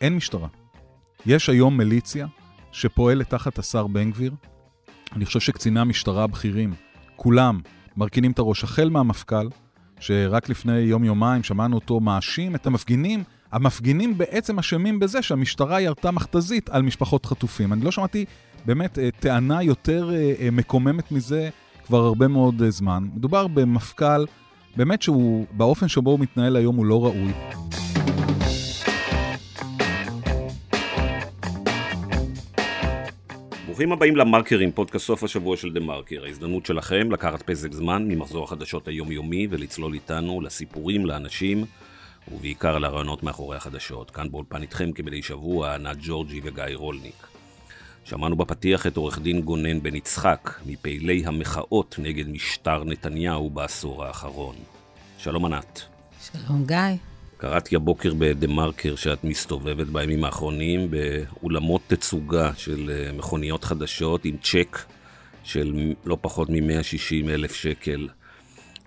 אין משטרה. יש היום מיליציה שפועלת תחת השר בן גביר. אני חושב שקציני המשטרה הבכירים, כולם, מרכינים את הראש, החל מהמפכ"ל, שרק לפני יום-יומיים שמענו אותו מאשים את המפגינים. המפגינים בעצם אשמים בזה שהמשטרה ירתה מכתזית על משפחות חטופים. אני לא שמעתי באמת אה, טענה יותר אה, אה, מקוממת מזה כבר הרבה מאוד זמן. מדובר במפכ"ל, באמת שהוא, באופן שבו הוא מתנהל היום הוא לא ראוי. ברוכים הבאים למרקרים, פודקאסט סוף השבוע של דה מרקר. ההזדמנות שלכם לקחת פסק זמן ממחזור החדשות היומיומי ולצלול איתנו לסיפורים, לאנשים ובעיקר לרעיונות מאחורי החדשות. כאן באולפן איתכם כמדי שבוע, ענת ג'ורג'י וגיא רולניק. שמענו בפתיח את עורך דין גונן בן יצחק, מפעילי המחאות נגד משטר נתניהו בעשור האחרון. שלום ענת. שלום גיא. קראתי הבוקר בדה מרקר שאת מסתובבת בימים האחרונים באולמות תצוגה של אה, מכוניות חדשות עם צ'ק של לא פחות מ-160 אלף שקל.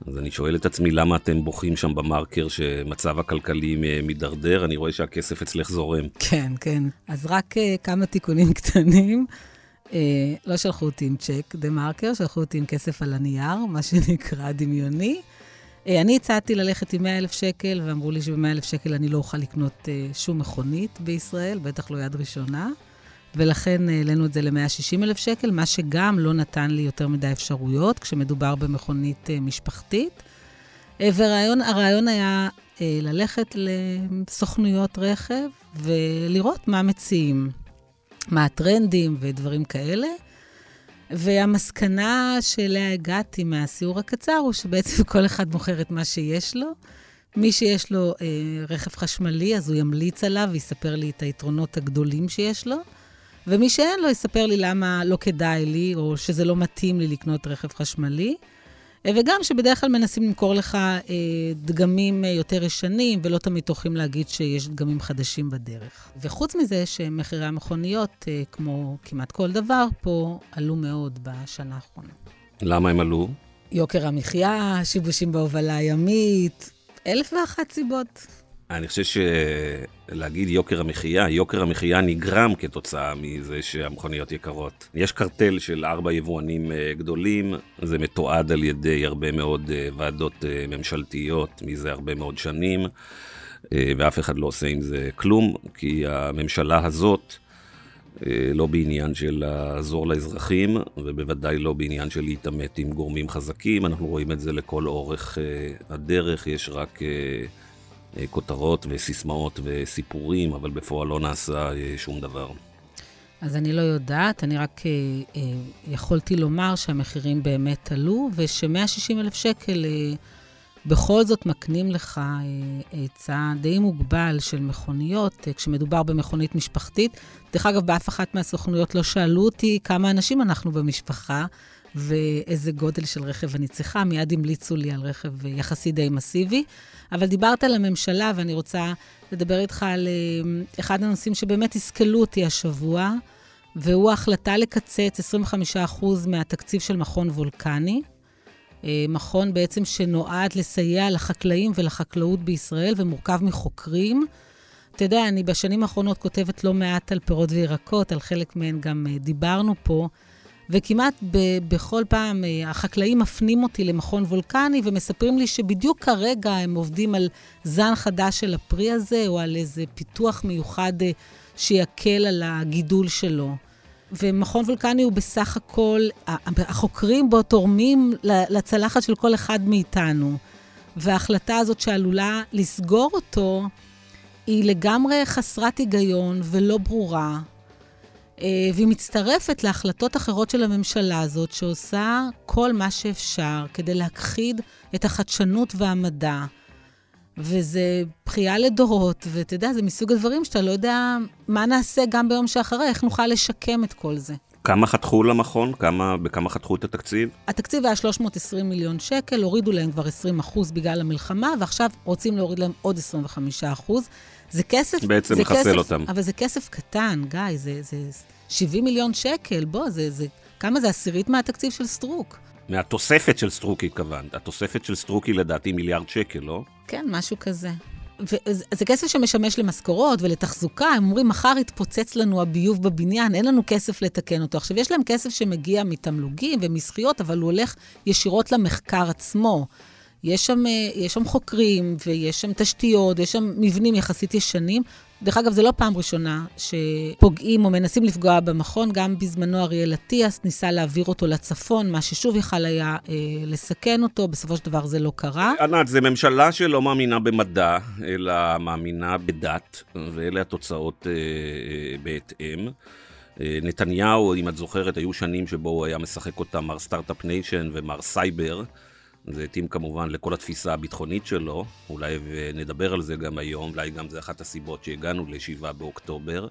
אז אני שואל את עצמי למה אתם בוכים שם במרקר שמצב הכלכלי מידרדר, אני רואה שהכסף אצלך זורם. כן, כן. אז רק uh, כמה תיקונים קטנים. Uh, לא שלחו אותי עם צ'ק דה מרקר, שלחו אותי עם כסף על הנייר, מה שנקרא דמיוני. Uh, אני הצעתי ללכת עם 100 אלף שקל, ואמרו לי שב-100 אלף שקל אני לא אוכל לקנות uh, שום מכונית בישראל, בטח לא יד ראשונה. ולכן העלינו את זה ל-160 אלף שקל, מה שגם לא נתן לי יותר מדי אפשרויות כשמדובר במכונית אה, משפחתית. אה, והרעיון היה אה, ללכת לסוכנויות רכב ולראות מה מציעים, מה הטרנדים ודברים כאלה. והמסקנה שאליה הגעתי מהסיור הקצר הוא שבעצם כל אחד מוכר את מה שיש לו. מי שיש לו אה, רכב חשמלי, אז הוא ימליץ עליו ויספר לי את היתרונות הגדולים שיש לו. ומי שאין לו יספר לי למה לא כדאי לי, או שזה לא מתאים לי לקנות רכב חשמלי. וגם שבדרך כלל מנסים למכור לך אה, דגמים אה, יותר ישנים, ולא תמיד טורחים להגיד שיש דגמים חדשים בדרך. וחוץ מזה שמחירי המכוניות, אה, כמו כמעט כל דבר פה, עלו מאוד בשנה האחרונה. למה הם עלו? יוקר המחיה, שיבושים בהובלה הימית, אלף ואחת סיבות. אני חושב שלהגיד יוקר המחיה, יוקר המחיה נגרם כתוצאה מזה שהמכוניות יקרות. יש קרטל של ארבע יבואנים אה, גדולים, זה מתועד על ידי הרבה מאוד אה, ועדות אה, ממשלתיות מזה הרבה מאוד שנים, ואף אחד לא עושה עם זה כלום, כי הממשלה הזאת לא בעניין של לעזור לאזרחים, ובוודאי לא בעניין של להתעמת עם גורמים חזקים. אנחנו רואים את זה לכל אורך הדרך, יש רק... אה, כותרות וסיסמאות וסיפורים, אבל בפועל לא נעשה אה, שום דבר. אז אני לא יודעת, אני רק אה, יכולתי לומר שהמחירים באמת עלו, וש-160 אלף שקל בכל זאת מקנים לך היצע די מוגבל של מכוניות, כשמדובר במכונית משפחתית. דרך אגב, באף אחת מהסוכנויות לא שאלו אותי כמה אנשים אנחנו במשפחה. ואיזה גודל של רכב אני צריכה, מיד המליצו לי על רכב יחסי די מסיבי. אבל דיברת על הממשלה, ואני רוצה לדבר איתך על אה, אחד הנושאים שבאמת הסכלו אותי השבוע, והוא ההחלטה לקצץ 25% מהתקציב של מכון וולקני. אה, מכון בעצם שנועד לסייע לחקלאים ולחקלאות בישראל ומורכב מחוקרים. אתה יודע, אני בשנים האחרונות כותבת לא מעט על פירות וירקות, על חלק מהן גם אה, דיברנו פה. וכמעט ב- בכל פעם אה, החקלאים מפנים אותי למכון וולקני ומספרים לי שבדיוק כרגע הם עובדים על זן חדש של הפרי הזה, או על איזה פיתוח מיוחד אה, שיקל על הגידול שלו. ומכון וולקני הוא בסך הכל, החוקרים בו תורמים לצלחת של כל אחד מאיתנו. וההחלטה הזאת שעלולה לסגור אותו, היא לגמרי חסרת היגיון ולא ברורה, והיא מצטרפת להחלטות אחרות של הממשלה הזאת, שעושה כל מה שאפשר כדי להכחיד את החדשנות והמדע. וזה בכייה לדורות, ואתה יודע, זה מסוג הדברים שאתה לא יודע מה נעשה גם ביום שאחרי, איך נוכל לשקם את כל זה. כמה חתכו למכון? כמה, בכמה חתכו את התקציב? התקציב היה 320 מיליון שקל, הורידו להם כבר 20 אחוז בגלל המלחמה, ועכשיו רוצים להוריד להם עוד 25 אחוז. זה כסף... בעצם לחסל אותם. אבל זה כסף קטן, גיא, זה, זה 70 מיליון שקל, בוא, זה, זה... כמה זה עשירית מהתקציב של סטרוק? מהתוספת של סטרוק התכוונת. התוספת של סטרוק היא לדעתי מיליארד שקל, לא? כן, משהו כזה. וזה כסף שמשמש למשכורות ולתחזוקה. הם אומרים, מחר יתפוצץ לנו הביוב בבניין, אין לנו כסף לתקן אותו. עכשיו, יש להם כסף שמגיע מתמלוגים ומזכויות, אבל הוא הולך ישירות למחקר עצמו. יש שם, אה, יש שם חוקרים, ויש שם תשתיות, יש שם מבנים יחסית ישנים. דרך אגב, זו לא פעם ראשונה שפוגעים או מנסים לפגוע במכון. גם בזמנו אריאל אטיאס ניסה להעביר אותו לצפון, מה ששוב יכל היה אה, לסכן אותו, בסופו של דבר זה לא קרה. ענת, זו ממשלה שלא מאמינה במדע, אלא מאמינה בדת, ואלה התוצאות אה, אה, בהתאם. אה, נתניהו, אם את זוכרת, היו שנים שבו הוא היה משחק אותה מר start-up nation ומר סייבר. זה התאים כמובן לכל התפיסה הביטחונית שלו, אולי נדבר על זה גם היום, אולי גם זה אחת הסיבות שהגענו ל-7 באוקטובר,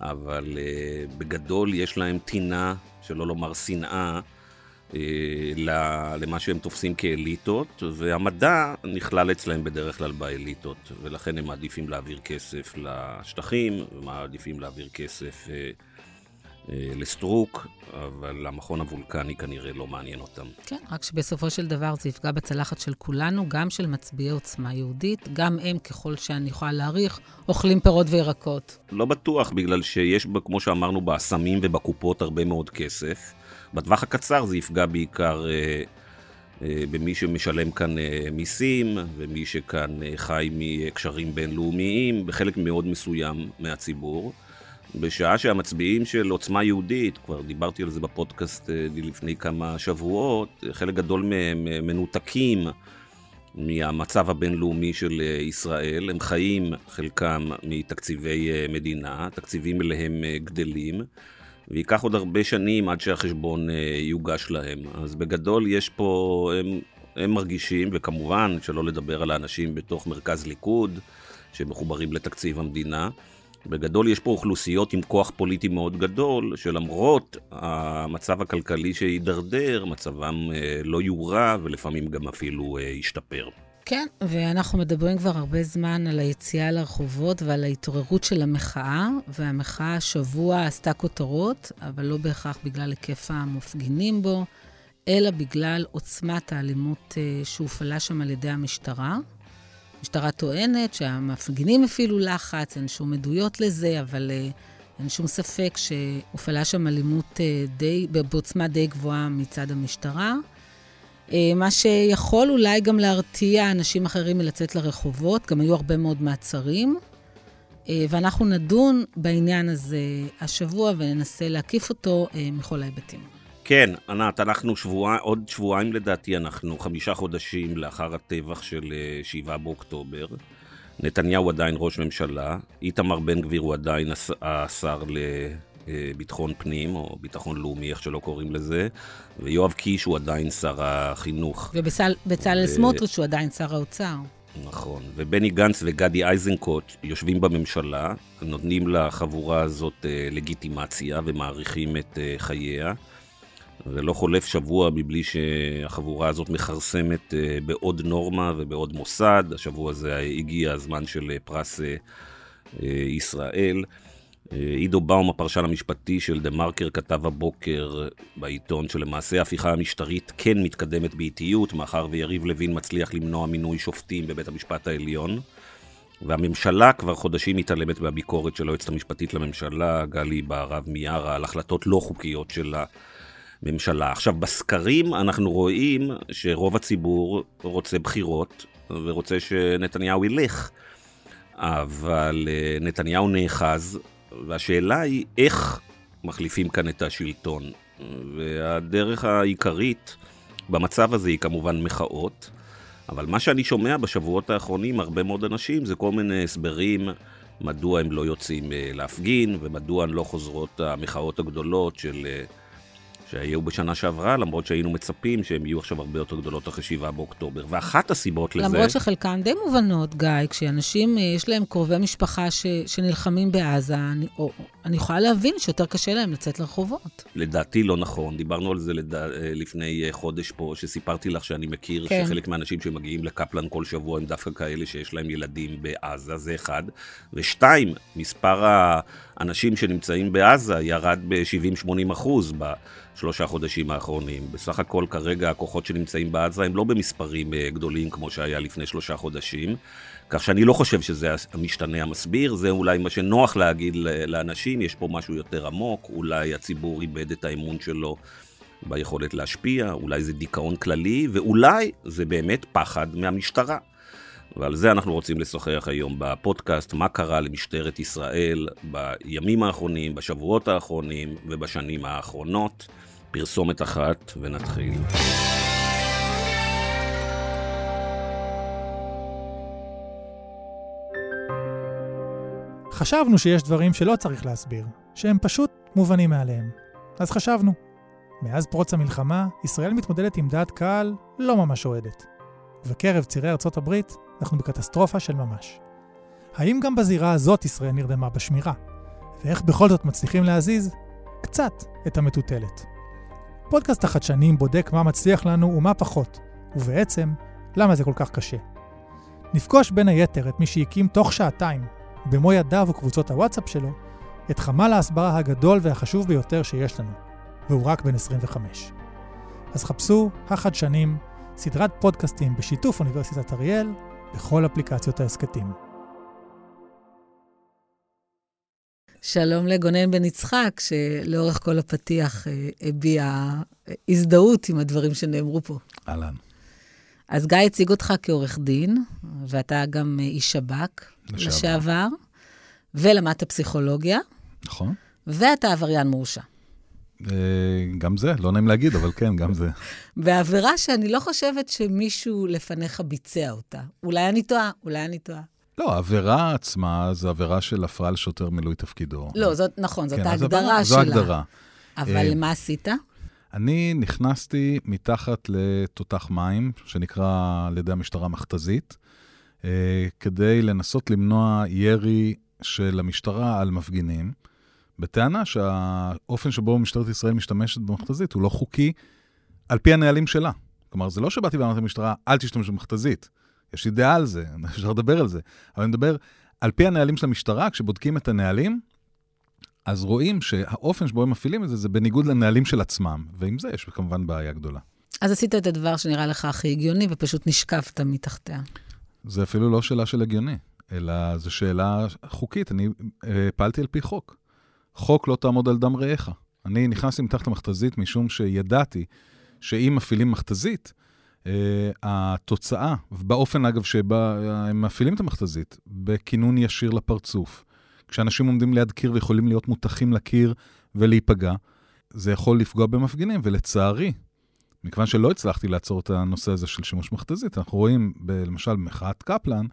אבל uh, בגדול יש להם טינה, שלא לומר שנאה, uh, למה שהם תופסים כאליטות, והמדע נכלל אצלהם בדרך כלל באליטות, ולכן הם מעדיפים להעביר כסף לשטחים, ומעדיפים להעביר כסף... אה, לסטרוק, אבל המכון הוולקני כנראה לא מעניין אותם. כן, רק שבסופו של דבר זה יפגע בצלחת של כולנו, גם של מצביעי עוצמה יהודית, גם הם, ככל שאני יכולה להעריך, אוכלים פירות וירקות. לא בטוח, בגלל שיש, כמו שאמרנו, באסמים ובקופות הרבה מאוד כסף. בטווח הקצר זה יפגע בעיקר אה, אה, במי שמשלם כאן אה, מיסים, ומי שכאן אה, חי מקשרים בינלאומיים, בחלק מאוד מסוים מהציבור. בשעה שהמצביעים של עוצמה יהודית, כבר דיברתי על זה בפודקאסט אה, לפני כמה שבועות, חלק גדול מהם אה, מנותקים מהמצב הבינלאומי של אה, ישראל, הם חיים חלקם מתקציבי מדינה, תקציבים אליהם גדלים, וייקח עוד הרבה שנים עד שהחשבון יוגש להם. אז בגדול יש פה, הם, הם מרגישים, וכמובן שלא לדבר על האנשים בתוך מרכז ליכוד, שמחוברים לתקציב המדינה, בגדול יש פה אוכלוסיות עם כוח פוליטי מאוד גדול, שלמרות המצב הכלכלי שהידרדר, מצבם אה, לא יורע ולפעמים גם אפילו אה, השתפר. כן, ואנחנו מדברים כבר הרבה זמן על היציאה לרחובות ועל ההתעוררות של המחאה, והמחאה השבוע עשתה כותרות, אבל לא בהכרח בגלל היקף המופגינים בו, אלא בגלל עוצמת האלימות אה, שהופעלה שם על ידי המשטרה. המשטרה טוענת שהמפגינים הפעילו לחץ, אין שום עדויות לזה, אבל uh, אין שום ספק שהופעלה שם אלימות uh, די, בעוצמה די גבוהה מצד המשטרה. Uh, מה שיכול אולי גם להרתיע אנשים אחרים מלצאת לרחובות, גם היו הרבה מאוד מעצרים. ואנחנו נדון בעניין הזה השבוע וננסה להקיף אותו מכל ההיבטים. כן, ענת, אנחנו שבוע, עוד שבועיים לדעתי, אנחנו חמישה חודשים לאחר הטבח של 7 אה, באוקטובר. נתניהו עדיין ראש ממשלה, איתמר בן גביר הוא עדיין השר לביטחון פנים, או ביטחון לאומי, איך שלא קוראים לזה, ויואב קיש הוא עדיין שר החינוך. ובצלאל ו... סמוטריץ' הוא עדיין שר האוצר. נכון, ובני גנץ וגדי איזנקוט יושבים בממשלה, נותנים לחבורה הזאת אה, לגיטימציה ומעריכים את אה, חייה. ולא חולף שבוע מבלי שהחבורה הזאת מכרסמת אה, בעוד נורמה ובעוד מוסד. השבוע הזה הגיע הזמן של אה, פרס אה, ישראל. עידו באום, הפרשן המשפטי של דה מרקר, כתב הבוקר בעיתון שלמעשה ההפיכה המשטרית כן מתקדמת באיטיות, מאחר ויריב לוין מצליח למנוע מינוי שופטים בבית המשפט העליון. והממשלה כבר חודשים מתעלמת מהביקורת של היועצת המשפטית לממשלה, גלי בהרב מיארה, על החלטות לא חוקיות שלה. ממשלה. עכשיו, בסקרים אנחנו רואים שרוב הציבור רוצה בחירות ורוצה שנתניהו ילך, אבל אה, נתניהו נאחז, והשאלה היא איך מחליפים כאן את השלטון. והדרך העיקרית במצב הזה היא כמובן מחאות, אבל מה שאני שומע בשבועות האחרונים, הרבה מאוד אנשים, זה כל מיני הסברים מדוע הם לא יוצאים אה, להפגין, ומדוע הן לא חוזרות המחאות הגדולות של אה, שהיו בשנה שעברה, למרות שהיינו מצפים שהן יהיו עכשיו הרבה יותר גדולות אחרי 7 באוקטובר. ואחת הסיבות לזה... למרות שחלקן די מובנות, גיא, כשאנשים, אה, יש להם קרובי משפחה ש, שנלחמים בעזה, אני, או אני יכולה להבין שיותר קשה להם לצאת לרחובות. לדעתי לא נכון, דיברנו על זה לדע... לפני חודש פה, שסיפרתי לך שאני מכיר כן. שחלק מהאנשים שמגיעים לקפלן כל שבוע הם דווקא כאלה שיש להם ילדים בעזה, זה אחד. ושתיים, מספר האנשים שנמצאים בעזה ירד ב-70-80 אחוז בשלושה חודשים האחרונים. בסך הכל כרגע הכוחות שנמצאים בעזה הם לא במספרים אה, גדולים כמו שהיה לפני שלושה חודשים. כך שאני לא חושב שזה המשתנה המסביר, זה אולי מה שנוח להגיד לאנשים, יש פה משהו יותר עמוק, אולי הציבור איבד את האמון שלו ביכולת להשפיע, אולי זה דיכאון כללי, ואולי זה באמת פחד מהמשטרה. ועל זה אנחנו רוצים לשוחח היום בפודקאסט, מה קרה למשטרת ישראל בימים האחרונים, בשבועות האחרונים ובשנים האחרונות. פרסומת אחת ונתחיל. חשבנו שיש דברים שלא צריך להסביר, שהם פשוט מובנים מאליהם. אז חשבנו. מאז פרוץ המלחמה, ישראל מתמודדת עם דעת קהל לא ממש אוהדת. ובקרב צירי ארצות הברית, אנחנו בקטסטרופה של ממש. האם גם בזירה הזאת ישראל נרדמה בשמירה? ואיך בכל זאת מצליחים להזיז קצת את המטוטלת? פודקאסט החדשנים בודק מה מצליח לנו ומה פחות, ובעצם, למה זה כל כך קשה. נפגוש בין היתר את מי שהקים תוך שעתיים במו ידיו וקבוצות הוואטסאפ שלו, את חמ"ל ההסברה הגדול והחשוב ביותר שיש לנו, והוא רק בן 25. אז חפשו החדשנים, סדרת פודקאסטים בשיתוף אוניברסיטת אריאל, בכל אפליקציות ההסכתים. שלום לגונן בן יצחק, שלאורך כל הפתיח אה, הביע הזדהות עם הדברים שנאמרו פה. אהלן. אז גיא הציג אותך כעורך דין, ואתה גם איש שב"כ לשעבר, לשעבר ולמדת פסיכולוגיה. נכון. ואתה עבריין מורשע. אה, גם זה, לא נעים להגיד, אבל כן, גם זה. בעבירה שאני לא חושבת שמישהו לפניך ביצע אותה. אולי אני טועה, אולי אני טועה. לא, העבירה עצמה זו עבירה של הפרעה לשוטר מילוי תפקידו. לא, זאת, נכון, זאת כן, ההגדרה זו שלה. זו ההגדרה. אבל אה, מה עשית? אני נכנסתי מתחת לתותח מים, שנקרא על ידי המשטרה מכתזית, אה, כדי לנסות למנוע ירי של המשטרה על מפגינים, בטענה שהאופן שבו משטרת ישראל משתמשת במכתזית הוא לא חוקי על פי הנהלים שלה. כלומר, זה לא שבאתי ואמרתי למשטרה, אל תשתמש במכתזית. יש לי דעה על זה, אפשר לדבר על זה. אבל אני מדבר, על פי הנהלים של המשטרה, כשבודקים את הנהלים, אז רואים שהאופן שבו הם מפעילים את זה, זה בניגוד לנהלים של עצמם, ועם זה יש כמובן בעיה גדולה. אז עשית את הדבר שנראה לך הכי הגיוני, ופשוט נשקפת מתחתיה. זה אפילו לא שאלה של הגיוני, אלא זו שאלה חוקית. אני אה, פעלתי על פי חוק. חוק לא תעמוד על דם רעך. אני נכנסתי מתחת למכתזית משום שידעתי שאם מפעילים מכתזית, uh, התוצאה, באופן אגב שבה הם מפעילים את המכתזית, בכינון ישיר לפרצוף, כשאנשים עומדים ליד קיר ויכולים להיות מותחים לקיר ולהיפגע, זה יכול לפגוע במפגינים, ולצערי, מכיוון שלא הצלחתי לעצור את הנושא הזה של שימוש מכתזית, אנחנו רואים, ב, למשל, במחאת קפלן,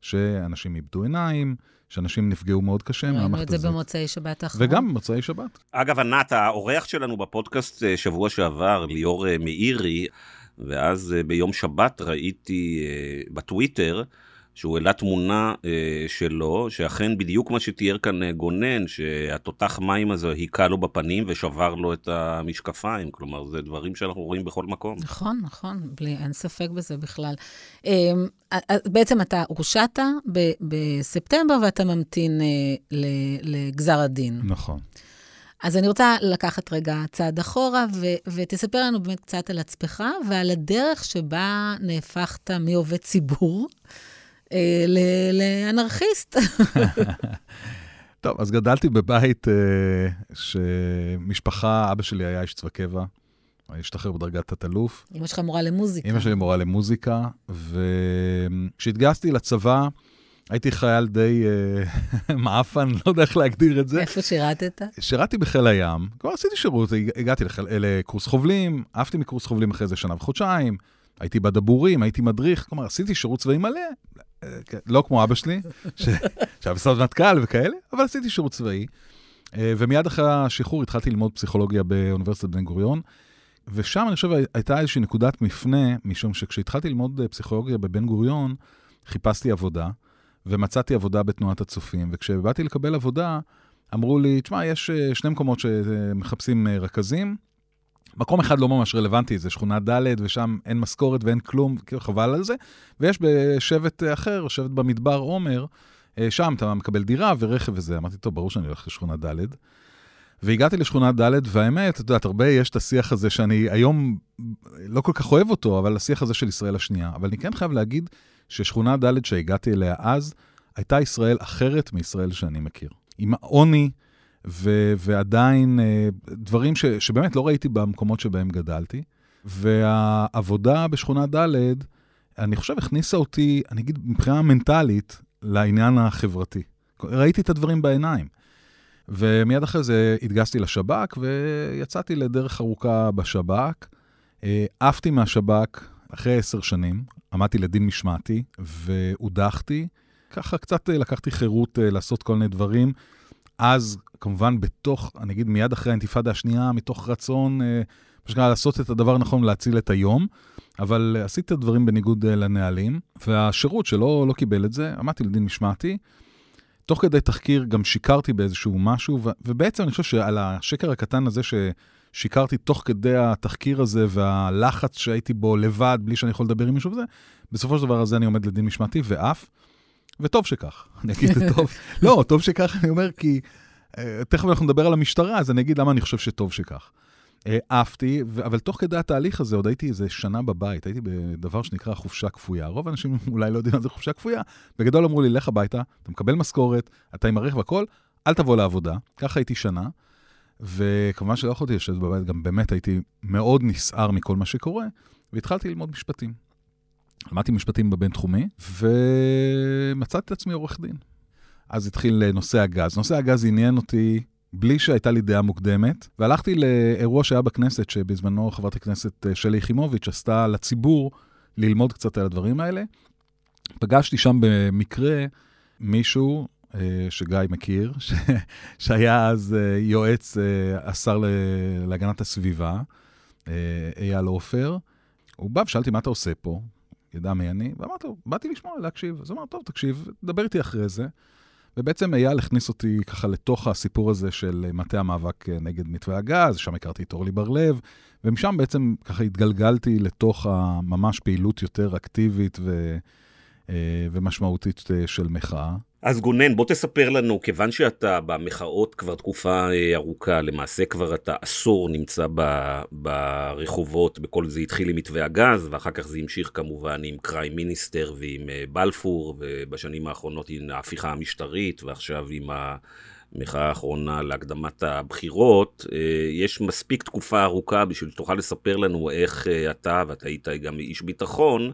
שאנשים איבדו עיניים, שאנשים נפגעו מאוד קשה מהמכתזית. ראינו את זה במוצאי שבת האחרון. וגם במוצאי שבת. אגב, ענת, האורח שלנו בפודקאסט אה, שבוע שעבר, ליאור אה, מאירי, ואז אה, ביום שבת ראיתי בטוויטר, שהוא העלה תמונה אה, שלו, שאכן בדיוק מה שתיאר כאן אה, גונן, שהתותח מים הזה היכה לו בפנים ושבר לו את המשקפיים. כלומר, זה דברים שאנחנו רואים בכל מקום. נכון, נכון, בלי, אין ספק בזה בכלל. אה, אה, בעצם אתה הורשעת בספטמבר ואתה ממתין אה, לגזר הדין. נכון. אז אני רוצה לקחת רגע צעד אחורה, ו- ותספר לנו באמת קצת על עצמך ועל הדרך שבה נהפכת מעובד ציבור אה, לאנרכיסט. טוב, אז גדלתי בבית אה, שמשפחה, אבא שלי היה איש צבא קבע, השתחרר בדרגת תת-אלוף. אמא שלך מורה למוזיקה. אמא שלי מורה למוזיקה, וכשהתגייסתי לצבא, הייתי חייל די uh, מעפן, לא יודע איך להגדיר את זה. איפה שירתת? שירתי בחיל הים, כבר עשיתי שירות, הגעתי לחיל, לקורס חובלים, עפתי מקורס חובלים אחרי זה שנה וחודשיים, הייתי בדבורים, הייתי מדריך, כלומר, עשיתי שירות צבאי מלא, כן, לא כמו אבא שלי, שהיה בסוד מטכ"ל וכאלה, אבל עשיתי שירות צבאי. אה, ומיד אחרי השחרור התחלתי ללמוד פסיכולוגיה באוניברסיטת בן גוריון, ושם אני חושב הייתה איזושהי נקודת מפנה, משום שכשהתחלתי ללמוד אה, פסיכולוגיה בבן גוריון, חיפשתי עבודה, ומצאתי עבודה בתנועת הצופים, וכשבאתי לקבל עבודה, אמרו לי, תשמע, יש אה, שני מקומות שמחפשים אה, רכזים. מקום אחד לא ממש רלוונטי, זה שכונה ד' ושם אין משכורת ואין כלום, כאילו חבל על זה. ויש בשבט אחר, שבט במדבר עומר, אה, שם אתה מקבל דירה ורכב וזה. אמרתי, טוב, ברור שאני הולך לשכונה ד'. והגעתי לשכונה ד', והאמת, את יודעת, הרבה יש את השיח הזה שאני היום לא כל כך אוהב אותו, אבל השיח הזה של ישראל השנייה. אבל אני כן חייב להגיד ששכונה ד' שהגעתי אליה אז, הייתה ישראל אחרת מישראל שאני מכיר. עם העוני, ו- ועדיין אה, דברים ש- שבאמת לא ראיתי במקומות שבהם גדלתי. והעבודה בשכונה ד', אני חושב, הכניסה אותי, אני אגיד, מבחינה מנטלית, לעניין החברתי. ראיתי את הדברים בעיניים. ומיד אחרי זה התגייסתי לשב"כ, ויצאתי לדרך ארוכה בשב"כ. אה, עפתי מהשב"כ אחרי עשר שנים, עמדתי לדין משמעתי, והודחתי. ככה קצת אה, לקחתי חירות אה, לעשות כל מיני דברים. אז, כמובן, בתוך, אני אגיד מיד אחרי האינתיפאדה השנייה, מתוך רצון, פשוט לעשות את הדבר הנכון להציל את היום, אבל עשיתי את הדברים בניגוד לנהלים, והשירות שלא לא קיבל את זה, עמדתי לדין משמעתי. תוך כדי תחקיר גם שיקרתי באיזשהו משהו, ובעצם אני חושב שעל השקר הקטן הזה ששיקרתי תוך כדי התחקיר הזה והלחץ שהייתי בו לבד, בלי שאני יכול לדבר עם מישהו וזה, בסופו של דבר הזה אני עומד לדין משמעתי ואף, וטוב שכך, אני אגיד את טוב. לא, טוב שכך, אני אומר, כי uh, תכף אנחנו נדבר על המשטרה, אז אני אגיד למה אני חושב שטוב שכך. אה, עפתי, אבל תוך כדי התהליך הזה עוד הייתי איזה שנה בבית, הייתי בדבר שנקרא חופשה כפויה. רוב האנשים אולי לא יודעים מה זה חופשה כפויה. בגדול אמרו לי, לך הביתה, אתה מקבל משכורת, אתה עם הרכב והכל, אל תבוא לעבודה. ככה הייתי שנה, וכמובן שלא יכולתי לשבת בבית, גם באמת הייתי מאוד נסער מכל מה שקורה, והתחלתי ללמוד משפטים. למדתי משפטים בבינתחומי, ומצאתי את עצמי עורך דין. אז התחיל נושא הגז. נושא הגז עניין אותי בלי שהייתה לי דעה מוקדמת, והלכתי לאירוע שהיה בכנסת, שבזמנו חברת הכנסת אה, שלי יחימוביץ' עשתה לציבור ללמוד קצת על הדברים האלה. פגשתי שם במקרה מישהו שגיא מכיר, ש... שהיה אז אה, יועץ השר להגנת הסביבה, אייל עופר. הוא בא ושאלתי, מה אתה עושה פה? ידע מי אני, ואמרתי לו, באתי לשמוע, להקשיב. אז הוא אמר, טוב, תקשיב, דבר איתי אחרי זה. ובעצם אייל הכניס אותי ככה לתוך הסיפור הזה של מטה המאבק אה, נגד מתווה הגז, שם הכרתי את אורלי בר-לב, ומשם בעצם ככה התגלגלתי לתוך הממש פעילות יותר אקטיבית ו, אה, ומשמעותית אה, של מחאה. אז גונן, בוא תספר לנו, כיוון שאתה במחאות כבר תקופה אה, ארוכה, למעשה כבר אתה עשור נמצא ב, ברחובות, בכל זה התחיל עם מתווה הגז, ואחר כך זה המשיך כמובן עם קריים מיניסטר ועם אה, בלפור, ובשנים האחרונות עם ההפיכה המשטרית, ועכשיו עם ה... המחאה האחרונה להקדמת הבחירות, אה, יש מספיק תקופה ארוכה בשביל שתוכל לספר לנו איך אתה, ואתה היית גם איש ביטחון,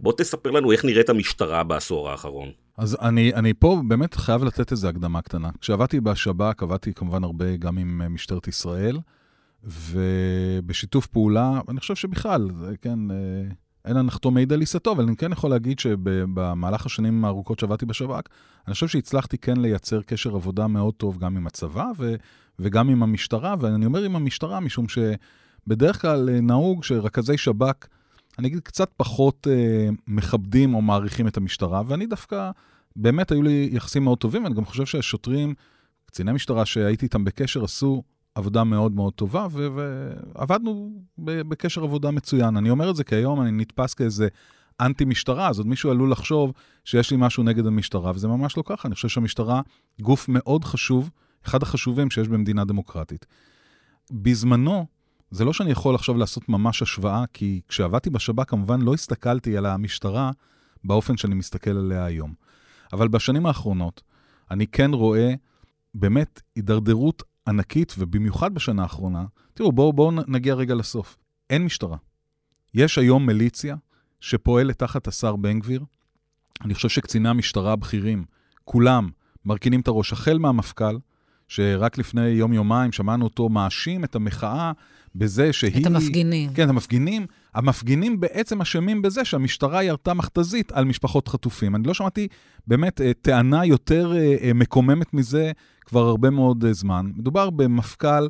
בוא תספר לנו איך נראית המשטרה בעשור האחרון. אז אני, אני פה באמת חייב לתת איזו הקדמה קטנה. כשעבדתי בשב"כ, עבדתי כמובן הרבה גם עם אה, משטרת ישראל, ובשיתוף פעולה, אני חושב שבכלל, כן, אין הנחתום מעיד על עיסתו, אבל אני כן יכול להגיד שבמהלך השנים הארוכות שעבדתי בשב"כ, אני חושב שהצלחתי כן לייצר קשר עבודה מאוד טוב גם עם הצבא ו, וגם עם המשטרה, ואני אומר עם המשטרה משום שבדרך כלל אה, נהוג שרכזי שב"כ, אני אגיד, קצת פחות אה, מכבדים או מעריכים את המשטרה, ואני דווקא, באמת היו לי יחסים מאוד טובים, ואני גם חושב שהשוטרים, קציני משטרה שהייתי איתם בקשר, עשו עבודה מאוד מאוד טובה, ו- ועבדנו בקשר עבודה מצוין. אני אומר את זה כי היום אני נתפס כאיזה אנטי-משטרה, אז עוד מישהו עלול לחשוב שיש לי משהו נגד המשטרה, וזה ממש לא ככה. אני חושב שהמשטרה גוף מאוד חשוב, אחד החשובים שיש במדינה דמוקרטית. בזמנו, זה לא שאני יכול עכשיו לעשות ממש השוואה, כי כשעבדתי בשב"כ כמובן לא הסתכלתי על המשטרה באופן שאני מסתכל עליה היום. אבל בשנים האחרונות אני כן רואה באמת הידרדרות ענקית, ובמיוחד בשנה האחרונה, תראו, בואו בוא נגיע רגע לסוף. אין משטרה. יש היום מיליציה שפועלת תחת השר בן גביר. אני חושב שקציני המשטרה הבכירים, כולם מרכינים את הראש, החל מהמפכ"ל, שרק לפני יום-יומיים שמענו אותו מאשים את המחאה בזה שהיא... את המפגינים. כן, את המפגינים. המפגינים בעצם אשמים בזה שהמשטרה ירתה מכתזית על משפחות חטופים. אני לא שמעתי באמת אה, טענה יותר אה, אה, מקוממת מזה כבר הרבה מאוד זמן. מדובר במפכ"ל,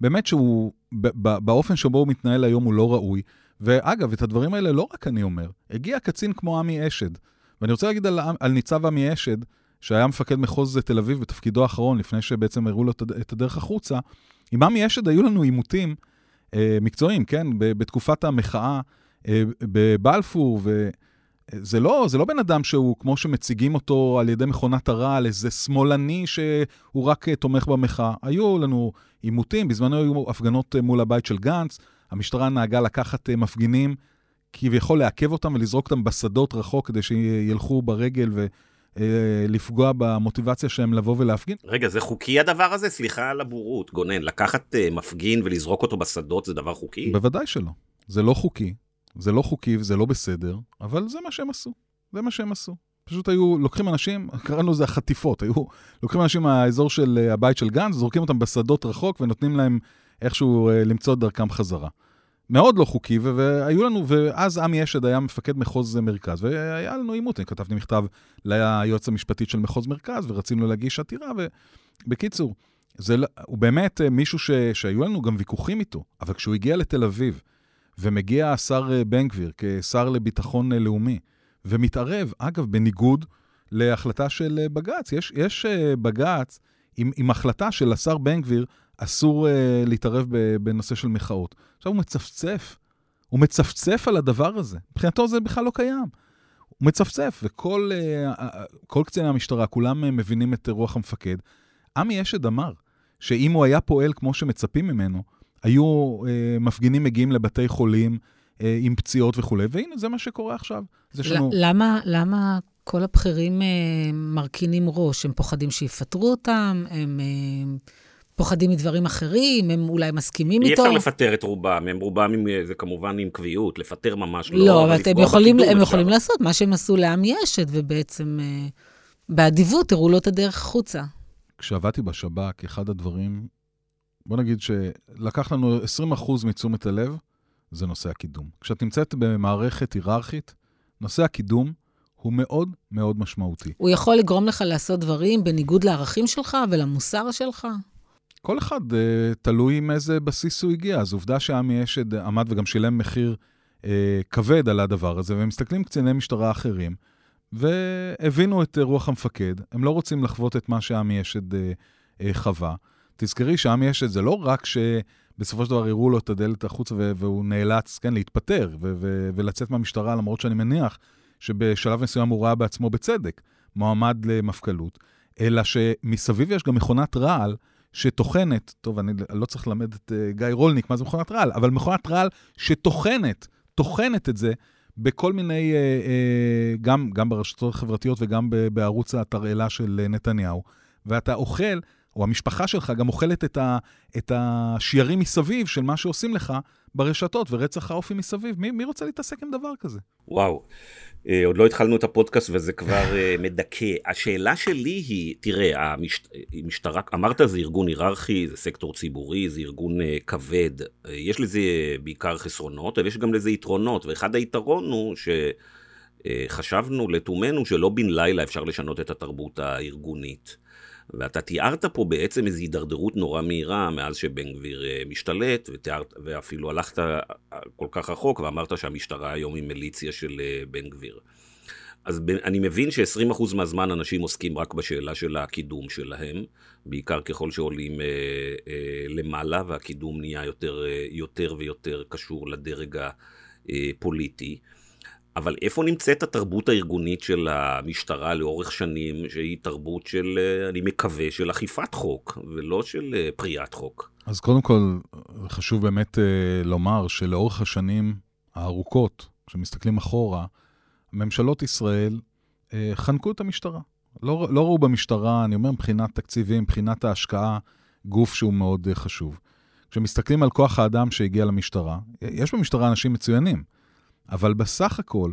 באמת שהוא, באופן שבו הוא מתנהל היום הוא לא ראוי. ואגב, את הדברים האלה לא רק אני אומר, הגיע קצין כמו עמי אשד, ואני רוצה להגיד על, על ניצב עמי אשד, שהיה מפקד מחוז תל אביב בתפקידו האחרון, לפני שבעצם הראו לו את הדרך החוצה, עם עמי אשד היו לנו עימותים אה, מקצועיים, כן? בתקופת המחאה אה, בבלפור, וזה לא, זה לא בן אדם שהוא, כמו שמציגים אותו על ידי מכונת הרעל, איזה שמאלני שהוא רק אה, תומך במחאה. היו לנו עימותים, בזמנו היו הפגנות אה, מול הבית של גנץ, המשטרה נהגה לקחת אה, מפגינים, כביכול לעכב אותם ולזרוק אותם בשדות רחוק כדי שילכו ברגל ו... לפגוע במוטיבציה שלהם לבוא ולהפגין. רגע, זה חוקי הדבר הזה? סליחה על הבורות, גונן. לקחת מפגין ולזרוק אותו בשדות זה דבר חוקי? בוודאי שלא. זה לא חוקי. זה לא חוקי וזה לא בסדר, אבל זה מה שהם עשו. זה מה שהם עשו. פשוט היו לוקחים אנשים, קראנו לזה החטיפות, היו לוקחים אנשים מהאזור של אה, הבית של גנץ, זורקים אותם בשדות רחוק ונותנים להם איכשהו למצוא את דרכם חזרה. מאוד לא חוקי, והיו לנו, ואז עמי אשד היה מפקד מחוז מרכז, והיה לנו עימות, אני כתבתי מכתב ליועץ המשפטית של מחוז מרכז, ורצינו להגיש עתירה, ובקיצור, זה, לא, הוא באמת אה, מישהו ש, שהיו לנו גם ויכוחים איתו, אבל כשהוא הגיע לתל אביב, ומגיע השר אה, בן גביר כשר לביטחון אה, לאומי, ומתערב, אגב, בניגוד להחלטה של בג"ץ. יש, יש בג"ץ עם, עם החלטה של השר בן גביר אסור להתערב בנושא של מחאות. עכשיו הוא מצפצף, הוא מצפצף על הדבר הזה. מבחינתו זה בכלל לא קיים. הוא מצפצף, וכל uh, קציני המשטרה, כולם מבינים את רוח המפקד. עמי אשד אמר שאם הוא היה פועל כמו שמצפים ממנו, היו uh, מפגינים מגיעים לבתי חולים uh, עם פציעות וכולי, והנה, זה מה שקורה עכשיו. זה שנו... למה, למה כל הבכירים uh, מרכינים ראש? הם פוחדים שיפטרו אותם? הם... Uh... פוחדים מדברים אחרים, הם אולי מסכימים אי איתו. אי אפשר לפטר את רובם, הם רובם עם, זה כמובן עם קביעות, לפטר ממש לא, לא, אבל הם יכולים, הם יכולים לעשות מה שהם עשו לעמי אשד, ובעצם אה, באדיבות הראו לו את הדרך החוצה. כשעבדתי בשב"כ, אחד הדברים, בוא נגיד שלקח לנו 20% מתשומת הלב, זה נושא הקידום. כשאת נמצאת במערכת היררכית, נושא הקידום הוא מאוד מאוד משמעותי. הוא יכול לגרום לך לעשות דברים בניגוד לערכים שלך ולמוסר שלך? כל אחד uh, תלוי עם איזה בסיס הוא הגיע. אז עובדה שעמי אשד עמד וגם שילם מחיר uh, כבד על הדבר הזה, והם מסתכלים קציני משטרה אחרים, והבינו את uh, רוח המפקד. הם לא רוצים לחוות את מה שעמי אשד uh, uh, חווה. תזכרי שעמי אשד זה. לא רק שבסופו של דבר הראו לו את הדלת החוצה והוא נאלץ, כן, להתפטר ולצאת מהמשטרה, למרות שאני מניח שבשלב מסוים הוא ראה בעצמו בצדק מועמד למפכ"לות, אלא שמסביב יש גם מכונת רעל שטוחנת, טוב, אני לא צריך ללמד את uh, גיא רולניק מה זה מכונת רעל, אבל מכונת רעל שטוחנת, טוחנת את זה בכל מיני, uh, uh, גם, גם ברשתות החברתיות וגם בערוץ התרעלה של נתניהו, ואתה אוכל, או המשפחה שלך גם אוכלת את, ה, את השיירים מסביב של מה שעושים לך ברשתות ורצח האופי מסביב. מי, מי רוצה להתעסק עם דבר כזה? וואו. אה, עוד לא התחלנו את הפודקאסט וזה כבר אה, מדכא. השאלה שלי היא, תראה, המשטרה, אמרת זה ארגון היררכי, זה סקטור ציבורי, זה ארגון אה, כבד. יש לזה בעיקר חסרונות, אבל יש גם לזה יתרונות, ואחד היתרון הוא שחשבנו לתומנו שלא בן לילה אפשר לשנות את התרבות הארגונית. ואתה תיארת פה בעצם איזו הידרדרות נורא מהירה מאז שבן גביר משתלט, ותיארת, ואפילו הלכת כל כך רחוק ואמרת שהמשטרה היום היא מיליציה של בן גביר. אז אני מבין ש-20% מהזמן אנשים עוסקים רק בשאלה של הקידום שלהם, בעיקר ככל שעולים אה, אה, למעלה והקידום נהיה יותר, אה, יותר ויותר קשור לדרג הפוליטי. אבל איפה נמצאת התרבות הארגונית של המשטרה לאורך שנים, שהיא תרבות של, אני מקווה, של אכיפת חוק, ולא של פריעת חוק? אז קודם כל, חשוב באמת לומר שלאורך השנים הארוכות, כשמסתכלים אחורה, ממשלות ישראל אה, חנקו את המשטרה. לא, לא ראו במשטרה, אני אומר מבחינת תקציבים, מבחינת ההשקעה, גוף שהוא מאוד אה, חשוב. כשמסתכלים על כוח האדם שהגיע למשטרה, יש במשטרה אנשים מצוינים, אבל בסך הכל,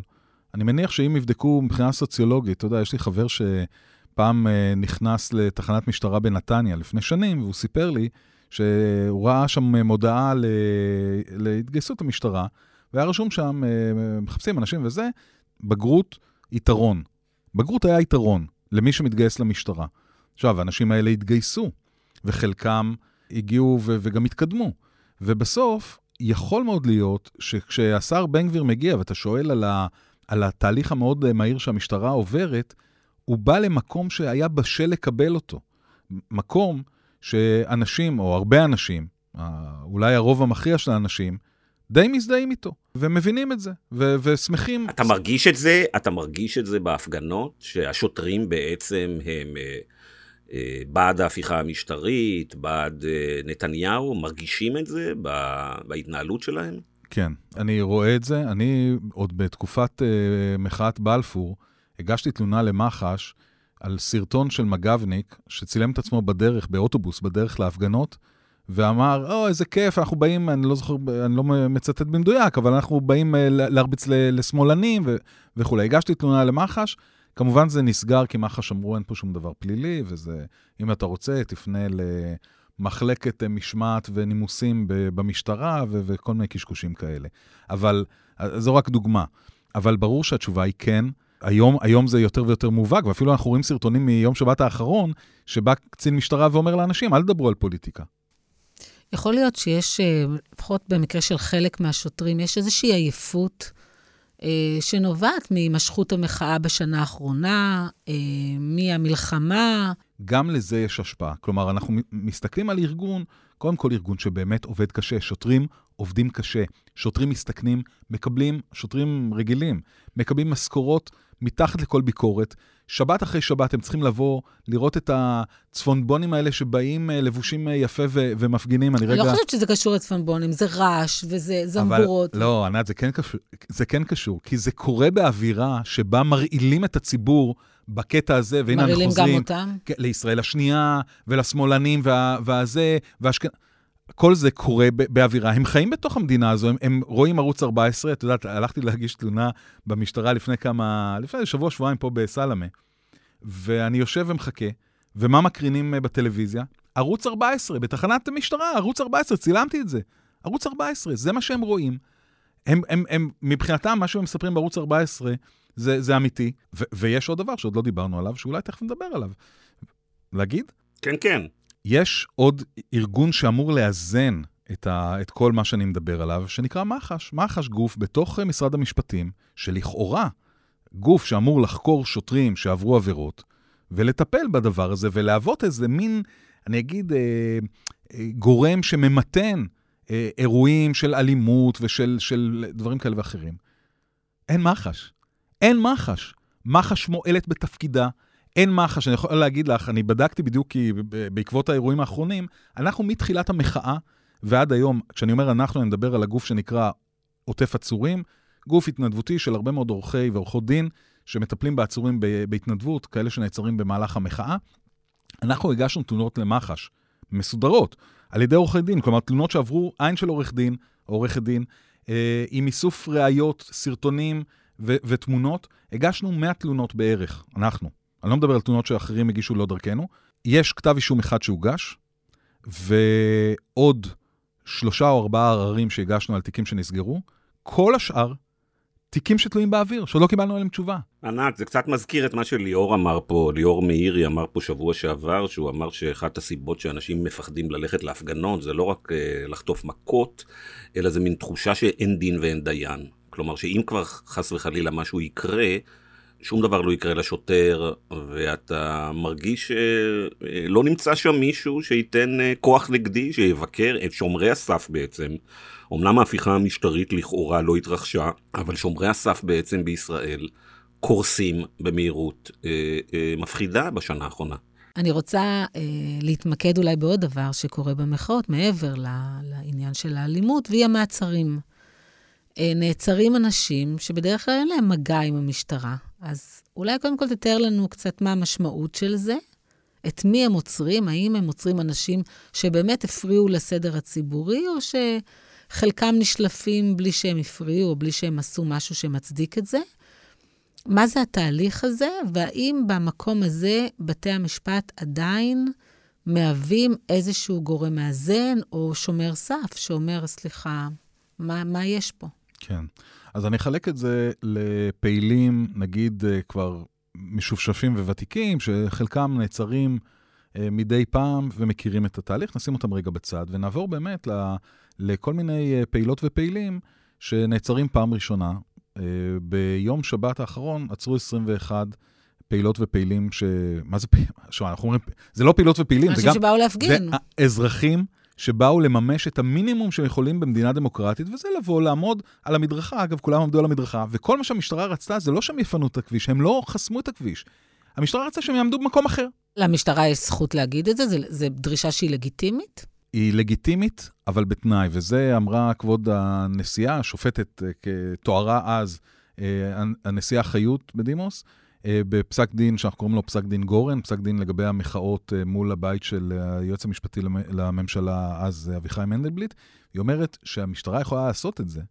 אני מניח שאם יבדקו מבחינה סוציולוגית, אתה יודע, יש לי חבר שפעם אה, נכנס לתחנת משטרה בנתניה לפני שנים, והוא סיפר לי שהוא ראה שם מודעה להתגייסות המשטרה, והיה רשום שם, אה, מחפשים אנשים וזה, בגרות, יתרון. בגרות היה יתרון למי שמתגייס למשטרה. עכשיו, האנשים האלה התגייסו, וחלקם הגיעו וגם התקדמו. ובסוף, יכול מאוד להיות שכשהשר בן גביר מגיע ואתה שואל על, ה- על התהליך המאוד מהיר שהמשטרה עוברת, הוא בא למקום שהיה בשל לקבל אותו. מקום שאנשים, או הרבה אנשים, אולי הרוב המכריע של האנשים, די מזדהים איתו, ומבינים את זה, ו- ושמחים. אתה מרגיש את זה, אתה מרגיש את זה בהפגנות, שהשוטרים בעצם הם אה, אה, בעד ההפיכה המשטרית, בעד אה, נתניהו, מרגישים את זה בהתנהלות שלהם? כן, אני רואה את זה. אני עוד בתקופת אה, מחאת בלפור, הגשתי תלונה למח"ש על סרטון של מג"בניק שצילם את עצמו בדרך, באוטובוס, בדרך להפגנות, ואמר, או, איזה כיף, אנחנו באים, אני לא זוכר, אני לא מצטט במדויק, אבל אנחנו באים אה, להרביץ לשמאלנים וכולי. הגשתי תלונה למח"ש, כמובן זה נסגר, כי מח"ש אמרו, אין פה שום דבר פלילי, וזה, אם אתה רוצה, תפנה למחלקת אה, משמעת ונימוסים במשטרה ו- וכל מיני קשקושים כאלה. אבל, אה, זו רק דוגמה. אבל ברור שהתשובה היא כן. היום, היום זה יותר ויותר מובהק, ואפילו אנחנו רואים סרטונים מיום שבת האחרון, שבא קצין משטרה ואומר לאנשים, אל תדברו על פוליטיקה. יכול להיות שיש, אה, לפחות במקרה של חלק מהשוטרים, יש איזושהי עייפות שנובעת מהימשכות המחאה בשנה האחרונה, אה, מהמלחמה. גם לזה יש השפעה. כלומר, אנחנו מסתכלים על ארגון, קודם כל ארגון שבאמת עובד קשה. שוטרים עובדים קשה. שוטרים מסתכנים, מקבלים, שוטרים רגילים, מקבלים משכורות מתחת לכל ביקורת. שבת אחרי שבת הם צריכים לבוא, לראות את הצפונבונים האלה שבאים אה, לבושים אה, יפה ו- ומפגינים. אני רגע... לא חושבת שזה קשור לצפונבונים, זה רעש וזה זמבורות. אבל לא, ענת, זה כן קשור, זה כן קשור, כי זה קורה באווירה שבה מרעילים את הציבור. בקטע הזה, והנה אנחנו חוזרים... מרעילים גם אותם? כן, לישראל השנייה, ולשמאלנים, וה, והזה, והאשכנ... כל זה קורה באווירה, הם חיים בתוך המדינה הזו, הם, הם רואים ערוץ 14, את יודעת, הלכתי להגיש תלונה במשטרה לפני כמה, לפני שבוע, שבועיים פה בסלמה, ואני יושב ומחכה, ומה מקרינים אה, בטלוויזיה? ערוץ 14, בתחנת המשטרה, ערוץ 14, צילמתי את זה. ערוץ 14, זה מה שהם רואים. הם, הם, הם, מבחינתם, מה שהם מספרים בערוץ 14, זה, זה אמיתי. ו, ויש עוד דבר שעוד לא דיברנו עליו, שאולי תכף נדבר עליו. להגיד? כן, כן. יש עוד ארגון שאמור לאזן את, ה, את כל מה שאני מדבר עליו, שנקרא מח"ש. מח"ש גוף בתוך משרד המשפטים, שלכאורה גוף שאמור לחקור שוטרים שעברו עבירות, ולטפל בדבר הזה, ולהוות איזה מין, אני אגיד, אה, אה, גורם שממתן אה, אירועים של אלימות ושל של דברים כאלה ואחרים. אין מח"ש. אין מח"ש. מח"ש מועלת בתפקידה, אין מח"ש, אני יכול להגיד לך, אני בדקתי בדיוק כי בעקבות האירועים האחרונים, אנחנו מתחילת המחאה ועד היום, כשאני אומר אנחנו, אני מדבר על הגוף שנקרא עוטף עצורים, גוף התנדבותי של הרבה מאוד עורכי ועורכות דין שמטפלים בעצורים בהתנדבות, כאלה שנעצרים במהלך המחאה. אנחנו הגשנו תלונות למח"ש, מסודרות, על ידי עורכי דין, כלומר תלונות שעברו עין של עורך דין, עורכת דין, אה, עם איסוף ראיות, סרטונים ו- ותמונות. הגשנו 100 תלונות בערך, אנחנו. אני לא מדבר על תלונות שאחרים הגישו לא דרכנו. יש כתב אישום אחד שהוגש, ועוד שלושה או ארבעה עררים שהגשנו על תיקים שנסגרו. כל השאר, תיקים שתלויים באוויר, שלא קיבלנו עליהם תשובה. ענת, זה קצת מזכיר את מה שליאור אמר פה, ליאור מאירי אמר פה שבוע שעבר, שהוא אמר שאחת הסיבות שאנשים מפחדים ללכת להפגנות זה לא רק uh, לחטוף מכות, אלא זה מין תחושה שאין דין ואין דיין. כלומר שאם כבר חס וחלילה משהו יקרה, שום דבר לא יקרה לשוטר, ואתה מרגיש שלא נמצא שם מישהו שייתן אה, כוח נגדי, שיבקר את שומרי הסף בעצם. אמנם ההפיכה המשטרית לכאורה לא התרחשה, אבל שומרי הסף בעצם בישראל קורסים במהירות אה, אה, מפחידה בשנה האחרונה. אני רוצה אה, להתמקד אולי בעוד דבר שקורה במחאות, מעבר לעניין של האלימות, והיא המעצרים. אה, נעצרים אנשים שבדרך כלל אין להם מגע עם המשטרה. אז אולי קודם כל תתאר לנו קצת מה המשמעות של זה, את מי הם עוצרים, האם הם עוצרים אנשים שבאמת הפריעו לסדר הציבורי, או שחלקם נשלפים בלי שהם הפריעו, או בלי שהם עשו משהו שמצדיק את זה. מה זה התהליך הזה, והאם במקום הזה בתי המשפט עדיין מהווים איזשהו גורם מאזן, או שומר סף שאומר, סליחה, מה, מה יש פה? כן. אז אני אחלק את זה לפעילים, נגיד, אה, כבר משופשפים וותיקים, שחלקם נעצרים אה, מדי פעם ומכירים את התהליך, נשים אותם רגע בצד, ונעבור באמת לכל מיני אה, פעילות ופעילים שנעצרים פעם ראשונה. ביום שבת האחרון עצרו 21 פעילות ופעילים ש... מה זה פעילים? אנחנו אומרים, זה לא פעילות ופעילים, זה אנשים גם... שבאו להפגין. זה אזרחים שבאו לממש את המינימום שהם יכולים במדינה דמוקרטית, וזה לבוא, לעמוד על המדרכה, אגב, כולם עמדו על המדרכה, וכל מה שהמשטרה רצתה זה לא שהם יפנו את הכביש, הם לא חסמו את הכביש. המשטרה רצתה שהם יעמדו במקום אחר. למשטרה יש זכות להגיד את זה? זו דרישה שהיא לגיטימית? היא לגיטימית, אבל בתנאי, וזה אמרה כבוד הנשיאה, השופטת, אה, כתוארה אז, אה, הנשיאה חיות בדימוס, בפסק דין שאנחנו קוראים לו פסק דין גורן, פסק דין לגבי המחאות מול הבית של היועץ המשפטי לממשלה אז, אביחי מנדלבליט. היא אומרת שהמשטרה יכולה לעשות את זה.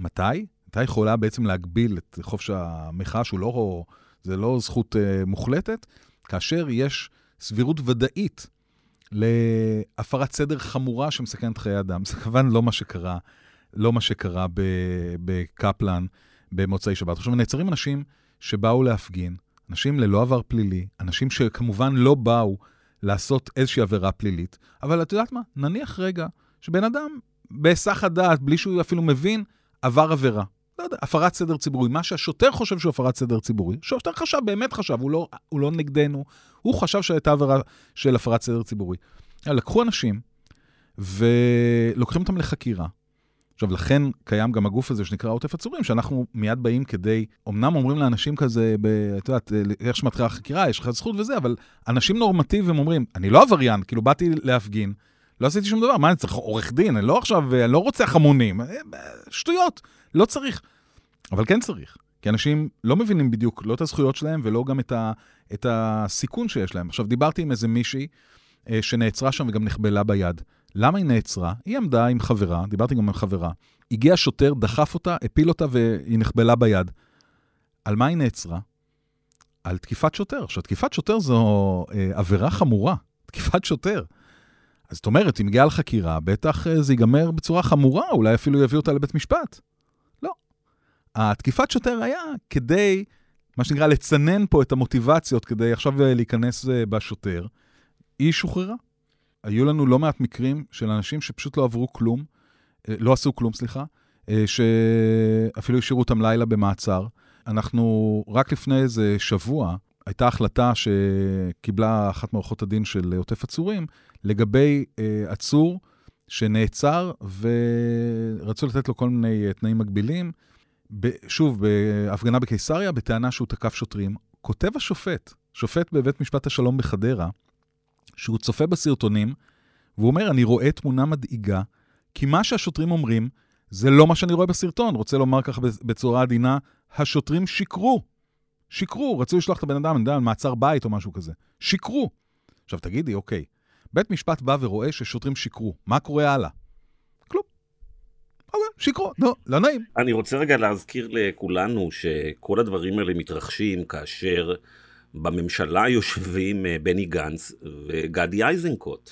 מתי? מתי יכולה בעצם להגביל את חופש המחאה, שהוא לא, זה לא זכות מוחלטת, כאשר יש סבירות ודאית להפרת סדר חמורה שמסכנת חיי אדם. זה כמובן לא מה שקרה, לא מה שקרה בקפלן במוצאי שבת. עכשיו, נעצרים אנשים שבאו להפגין, אנשים ללא עבר פלילי, אנשים שכמובן לא באו לעשות איזושהי עבירה פלילית, אבל את יודעת מה? נניח רגע שבן אדם, בהיסח הדעת, בלי שהוא אפילו מבין, עבר עבירה. לא יודע, הפרת סדר ציבורי, מה שהשוטר חושב שהוא הפרת סדר ציבורי, שוטר חשב, באמת חשב, הוא לא, הוא לא נגדנו, הוא חשב שהייתה עבירה של הפרת סדר ציבורי. לקחו אנשים ולוקחים אותם לחקירה. עכשיו, לכן קיים גם הגוף הזה שנקרא עוטף עצורים, שאנחנו מיד באים כדי, אמנם אומרים לאנשים כזה, ב, את יודעת, איך שמתחילה החקירה, יש לך זכות וזה, אבל אנשים נורמטיביים אומרים, אני לא עבריין, כאילו באתי להפגין, לא עשיתי שום דבר, מה, אני צריך עורך דין, אני לא עכשיו, אני לא רוצח המונים, שטויות. לא צריך. אבל כן צריך, כי אנשים לא מבינים בדיוק לא את הזכויות שלהם ולא גם את, ה, את הסיכון שיש להם. עכשיו, דיברתי עם איזה מישהי אה, שנעצרה שם וגם נחבלה ביד. למה היא נעצרה? היא עמדה עם חברה, דיברתי גם עם חברה. הגיע שוטר, דחף אותה, הפיל אותה והיא נחבלה ביד. על מה היא נעצרה? על תקיפת שוטר. עכשיו, תקיפת שוטר זו אה, עבירה חמורה, תקיפת שוטר. אז זאת אומרת, אם מגיעה לחקירה, בטח אה, זה ייגמר בצורה חמורה, אולי אפילו יביאו אותה לבית משפט. התקיפת שוטר היה כדי, מה שנקרא, לצנן פה את המוטיבציות כדי עכשיו להיכנס אה, בשוטר. היא שוחררה. היו לנו לא מעט מקרים של אנשים שפשוט לא עברו כלום, אה, לא עשו כלום, סליחה, אה, שאפילו השאירו אותם לילה במעצר. אנחנו, רק לפני איזה שבוע, הייתה החלטה שקיבלה אחת מערכות הדין של עוטף עצורים לגבי עצור שנעצר ורצו לתת לו כל מיני תנאים מגבילים. שוב, בהפגנה בקיסריה, בטענה שהוא תקף שוטרים. כותב השופט, שופט בבית משפט השלום בחדרה, שהוא צופה בסרטונים, והוא אומר, אני רואה תמונה מדאיגה, כי מה שהשוטרים אומרים, זה לא מה שאני רואה בסרטון. רוצה לומר ככה בצורה עדינה, השוטרים שיקרו. שיקרו, רצו לשלוח את הבן אדם, אני יודע, מעצר בית או משהו כזה. שיקרו. עכשיו תגידי, אוקיי, בית משפט בא ורואה ששוטרים שיקרו, מה קורה הלאה? אוקיי, שיקרו, נו, לא נעים. אני רוצה רגע להזכיר לכולנו שכל הדברים האלה מתרחשים כאשר בממשלה יושבים אה, בני גנץ וגדי איזנקוט.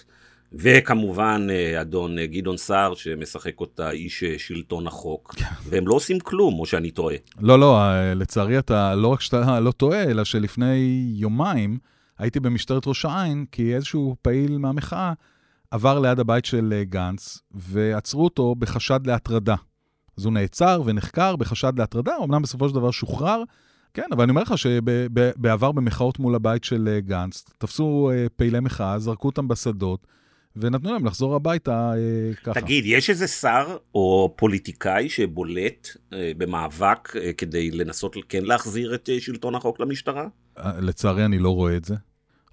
וכמובן אה, אדון אה, גדעון סער שמשחק אותה איש שלטון החוק, כן. והם לא עושים כלום, או שאני טועה. לא, לא, לצערי אתה לא רק שאתה לא טועה, אלא שלפני יומיים הייתי במשטרת ראש העין, כי איזשהו פעיל מהמחאה עבר ליד הבית של גנץ, ועצרו אותו בחשד להטרדה. אז הוא נעצר ונחקר בחשד להטרדה, אמנם בסופו של דבר שוחרר, כן, אבל אני אומר לך שבעבר במחאות מול הבית של אה, גנץ, תפסו אה, פעילי מחאה, זרקו אותם בשדות, ונתנו להם לחזור הביתה אה, ככה. תגיד, יש איזה שר או פוליטיקאי שבולט אה, במאבק אה, כדי לנסות כן להחזיר את אה, שלטון החוק למשטרה? לצערי אני לא רואה את זה.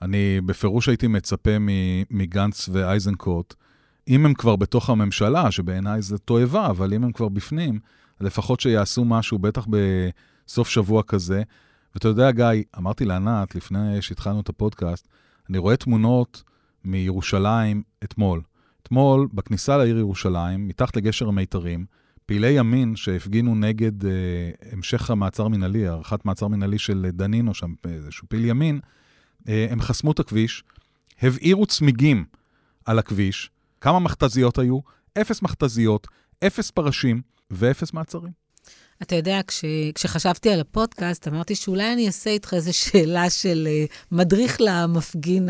אני בפירוש הייתי מצפה מגנץ ואייזנקוט, אם הם כבר בתוך הממשלה, שבעיניי זה תועבה, אבל אם הם כבר בפנים, לפחות שיעשו משהו, בטח בסוף שבוע כזה. ואתה יודע, גיא, אמרתי לענת, לפני שהתחלנו את הפודקאסט, אני רואה תמונות מירושלים אתמול. אתמול, בכניסה לעיר ירושלים, מתחת לגשר המיתרים, פעילי ימין שהפגינו נגד אה, המשך המעצר מנהלי, הארכת מעצר מנהלי של דנינו שם, איזשהו פעיל ימין, אה, הם חסמו את הכביש, הבעירו צמיגים על הכביש. כמה מכתזיות היו? אפס מכתזיות, אפס פרשים ואפס מעצרים. אתה יודע, כש, כשחשבתי על הפודקאסט, אמרתי שאולי אני אעשה איתך איזו שאלה של uh, מדריך למפגין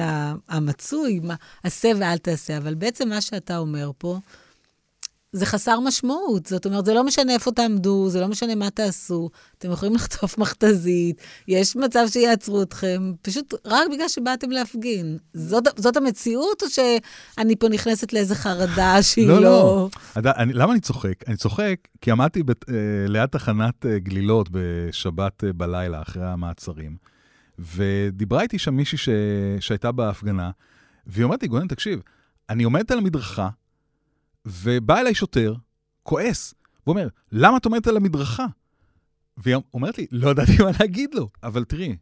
המצוי, מה, עשה ואל תעשה, אבל בעצם מה שאתה אומר פה, זה חסר משמעות. זאת אומרת, זה לא משנה איפה תעמדו, זה לא משנה מה תעשו. אתם יכולים לחטוף מכתזית, יש מצב שיעצרו אתכם, פשוט רק בגלל שבאתם להפגין. זאת, זאת המציאות, או שאני פה נכנסת לאיזה חרדה שהיא לא... לא, לא. אני, למה אני צוחק? אני צוחק כי עמדתי בת, אה, ליד תחנת אה, גלילות בשבת אה, בלילה, אחרי המעצרים, ודיברה איתי שם מישהי ש... שהייתה בהפגנה, והיא אומרת לי, גונן, תקשיב, אני עומדת על המדרכה, ובא אליי שוטר, כועס, ואומר, למה את עומדת על המדרכה? והיא אומרת לי, לא ידעתי מה להגיד לו. אבל תראי,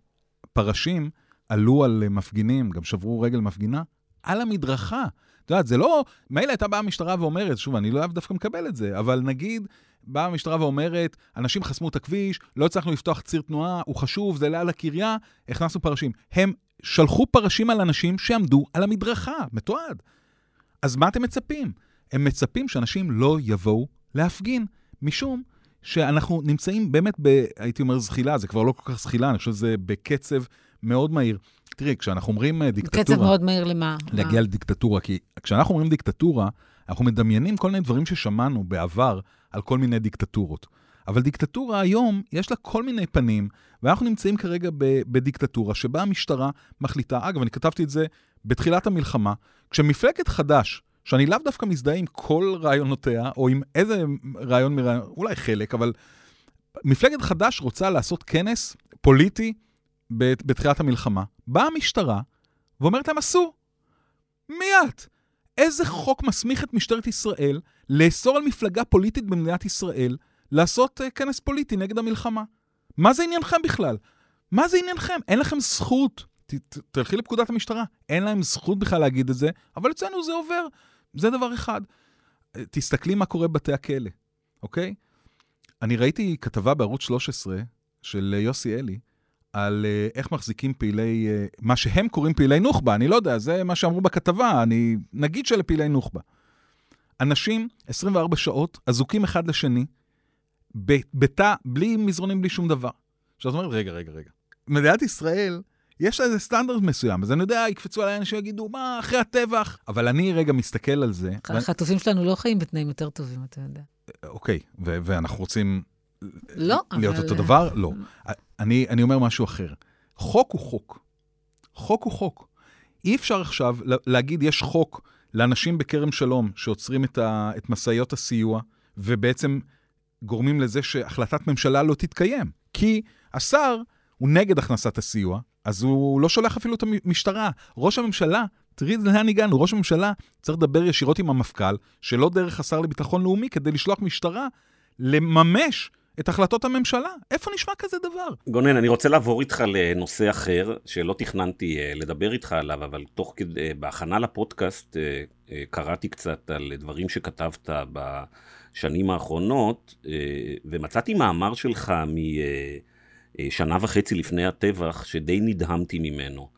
פרשים עלו על מפגינים, גם שברו רגל מפגינה, על המדרכה. את יודעת, זה לא... מילא הייתה באה המשטרה ואומרת, שוב, אני לא אוהב דווקא מקבל את זה, אבל נגיד, באה המשטרה ואומרת, אנשים חסמו את הכביש, לא הצלחנו לפתוח ציר תנועה, הוא חשוב, זה ליד הקריה, הכנסנו פרשים. הם שלחו פרשים על אנשים שעמדו על המדרכה, מתועד. אז מה אתם מצפים? הם מצפים שאנשים לא יבואו להפגין, משום שאנחנו נמצאים באמת, ב, הייתי אומר זחילה, זה כבר לא כל כך זחילה, אני חושב שזה בקצב מאוד מהיר. תראי, כשאנחנו אומרים אה, דיקטטורה... בקצב מאוד מהיר למה? להגיע מה? לדיקטטורה, כי כשאנחנו אומרים דיקטטורה, אנחנו מדמיינים כל מיני דברים ששמענו בעבר על כל מיני דיקטטורות. אבל דיקטטורה היום, יש לה כל מיני פנים, ואנחנו נמצאים כרגע בדיקטטורה שבה המשטרה מחליטה, אגב, אני כתבתי את זה בתחילת המלחמה, כשמפלגת חד"ש, שאני לאו דווקא מזדהה עם כל רעיונותיה, או עם איזה רעיון מרעיון, אולי חלק, אבל מפלגת חד"ש רוצה לעשות כנס פוליטי בתחילת המלחמה. באה המשטרה ואומרת להם, אסור. מי את? איזה חוק מסמיך את משטרת ישראל לאסור על מפלגה פוליטית במדינת ישראל לעשות uh, כנס פוליטי נגד המלחמה? מה זה עניינכם בכלל? מה זה עניינכם? אין לכם זכות. ת, ת, תלכי לפקודת המשטרה. אין להם זכות בכלל להגיד את זה, אבל אצלנו זה עובר. זה דבר אחד. תסתכלי מה קורה בבתי הכלא, אוקיי? אני ראיתי כתבה בערוץ 13 של יוסי אלי, על uh, איך מחזיקים פעילי, uh, מה שהם קוראים פעילי נוח'בה, אני לא יודע, זה מה שאמרו בכתבה, אני נגיד שאלה פעילי נוח'בה. אנשים, 24 שעות, אזוקים אחד לשני, בתא, בלי מזרונים, בלי שום דבר. עכשיו, את אומרת, רגע, רגע, רגע. מדינת ישראל יש לה איזה סטנדרט מסוים, אז אני יודע, יקפצו עליי אנשים ויגידו, מה, אחרי הטבח? אבל אני רגע מסתכל על זה. החטופים שלנו לא חיים בתנאים יותר טובים, אתה יודע. אוקיי, ואנחנו רוצים לא, להיות אבל... אותו דבר? לא. אני, אני אומר משהו אחר. חוק הוא חוק. חוק הוא חוק. אי אפשר עכשיו להגיד, יש חוק לאנשים בכרם שלום שעוצרים את, ה, את משאיות הסיוע, ובעצם גורמים לזה שהחלטת ממשלה לא תתקיים. כי השר הוא נגד הכנסת הסיוע, אז הוא לא שולח אפילו את המשטרה. ראש הממשלה, תראי לאן הגענו, ראש הממשלה צריך לדבר ישירות עם המפכ"ל, שלא דרך השר לביטחון לאומי, כדי לשלוח משטרה לממש את החלטות הממשלה. איפה נשמע כזה דבר? גונן, אני רוצה לעבור איתך לנושא אחר, שלא תכננתי uh, לדבר איתך עליו, אבל תוך כדי, uh, בהכנה לפודקאסט, uh, קראתי קצת על דברים שכתבת בשנים האחרונות, ומצאתי מאמר שלך מ... אה, שנה וחצי לפני הטבח, שדי נדהמתי ממנו.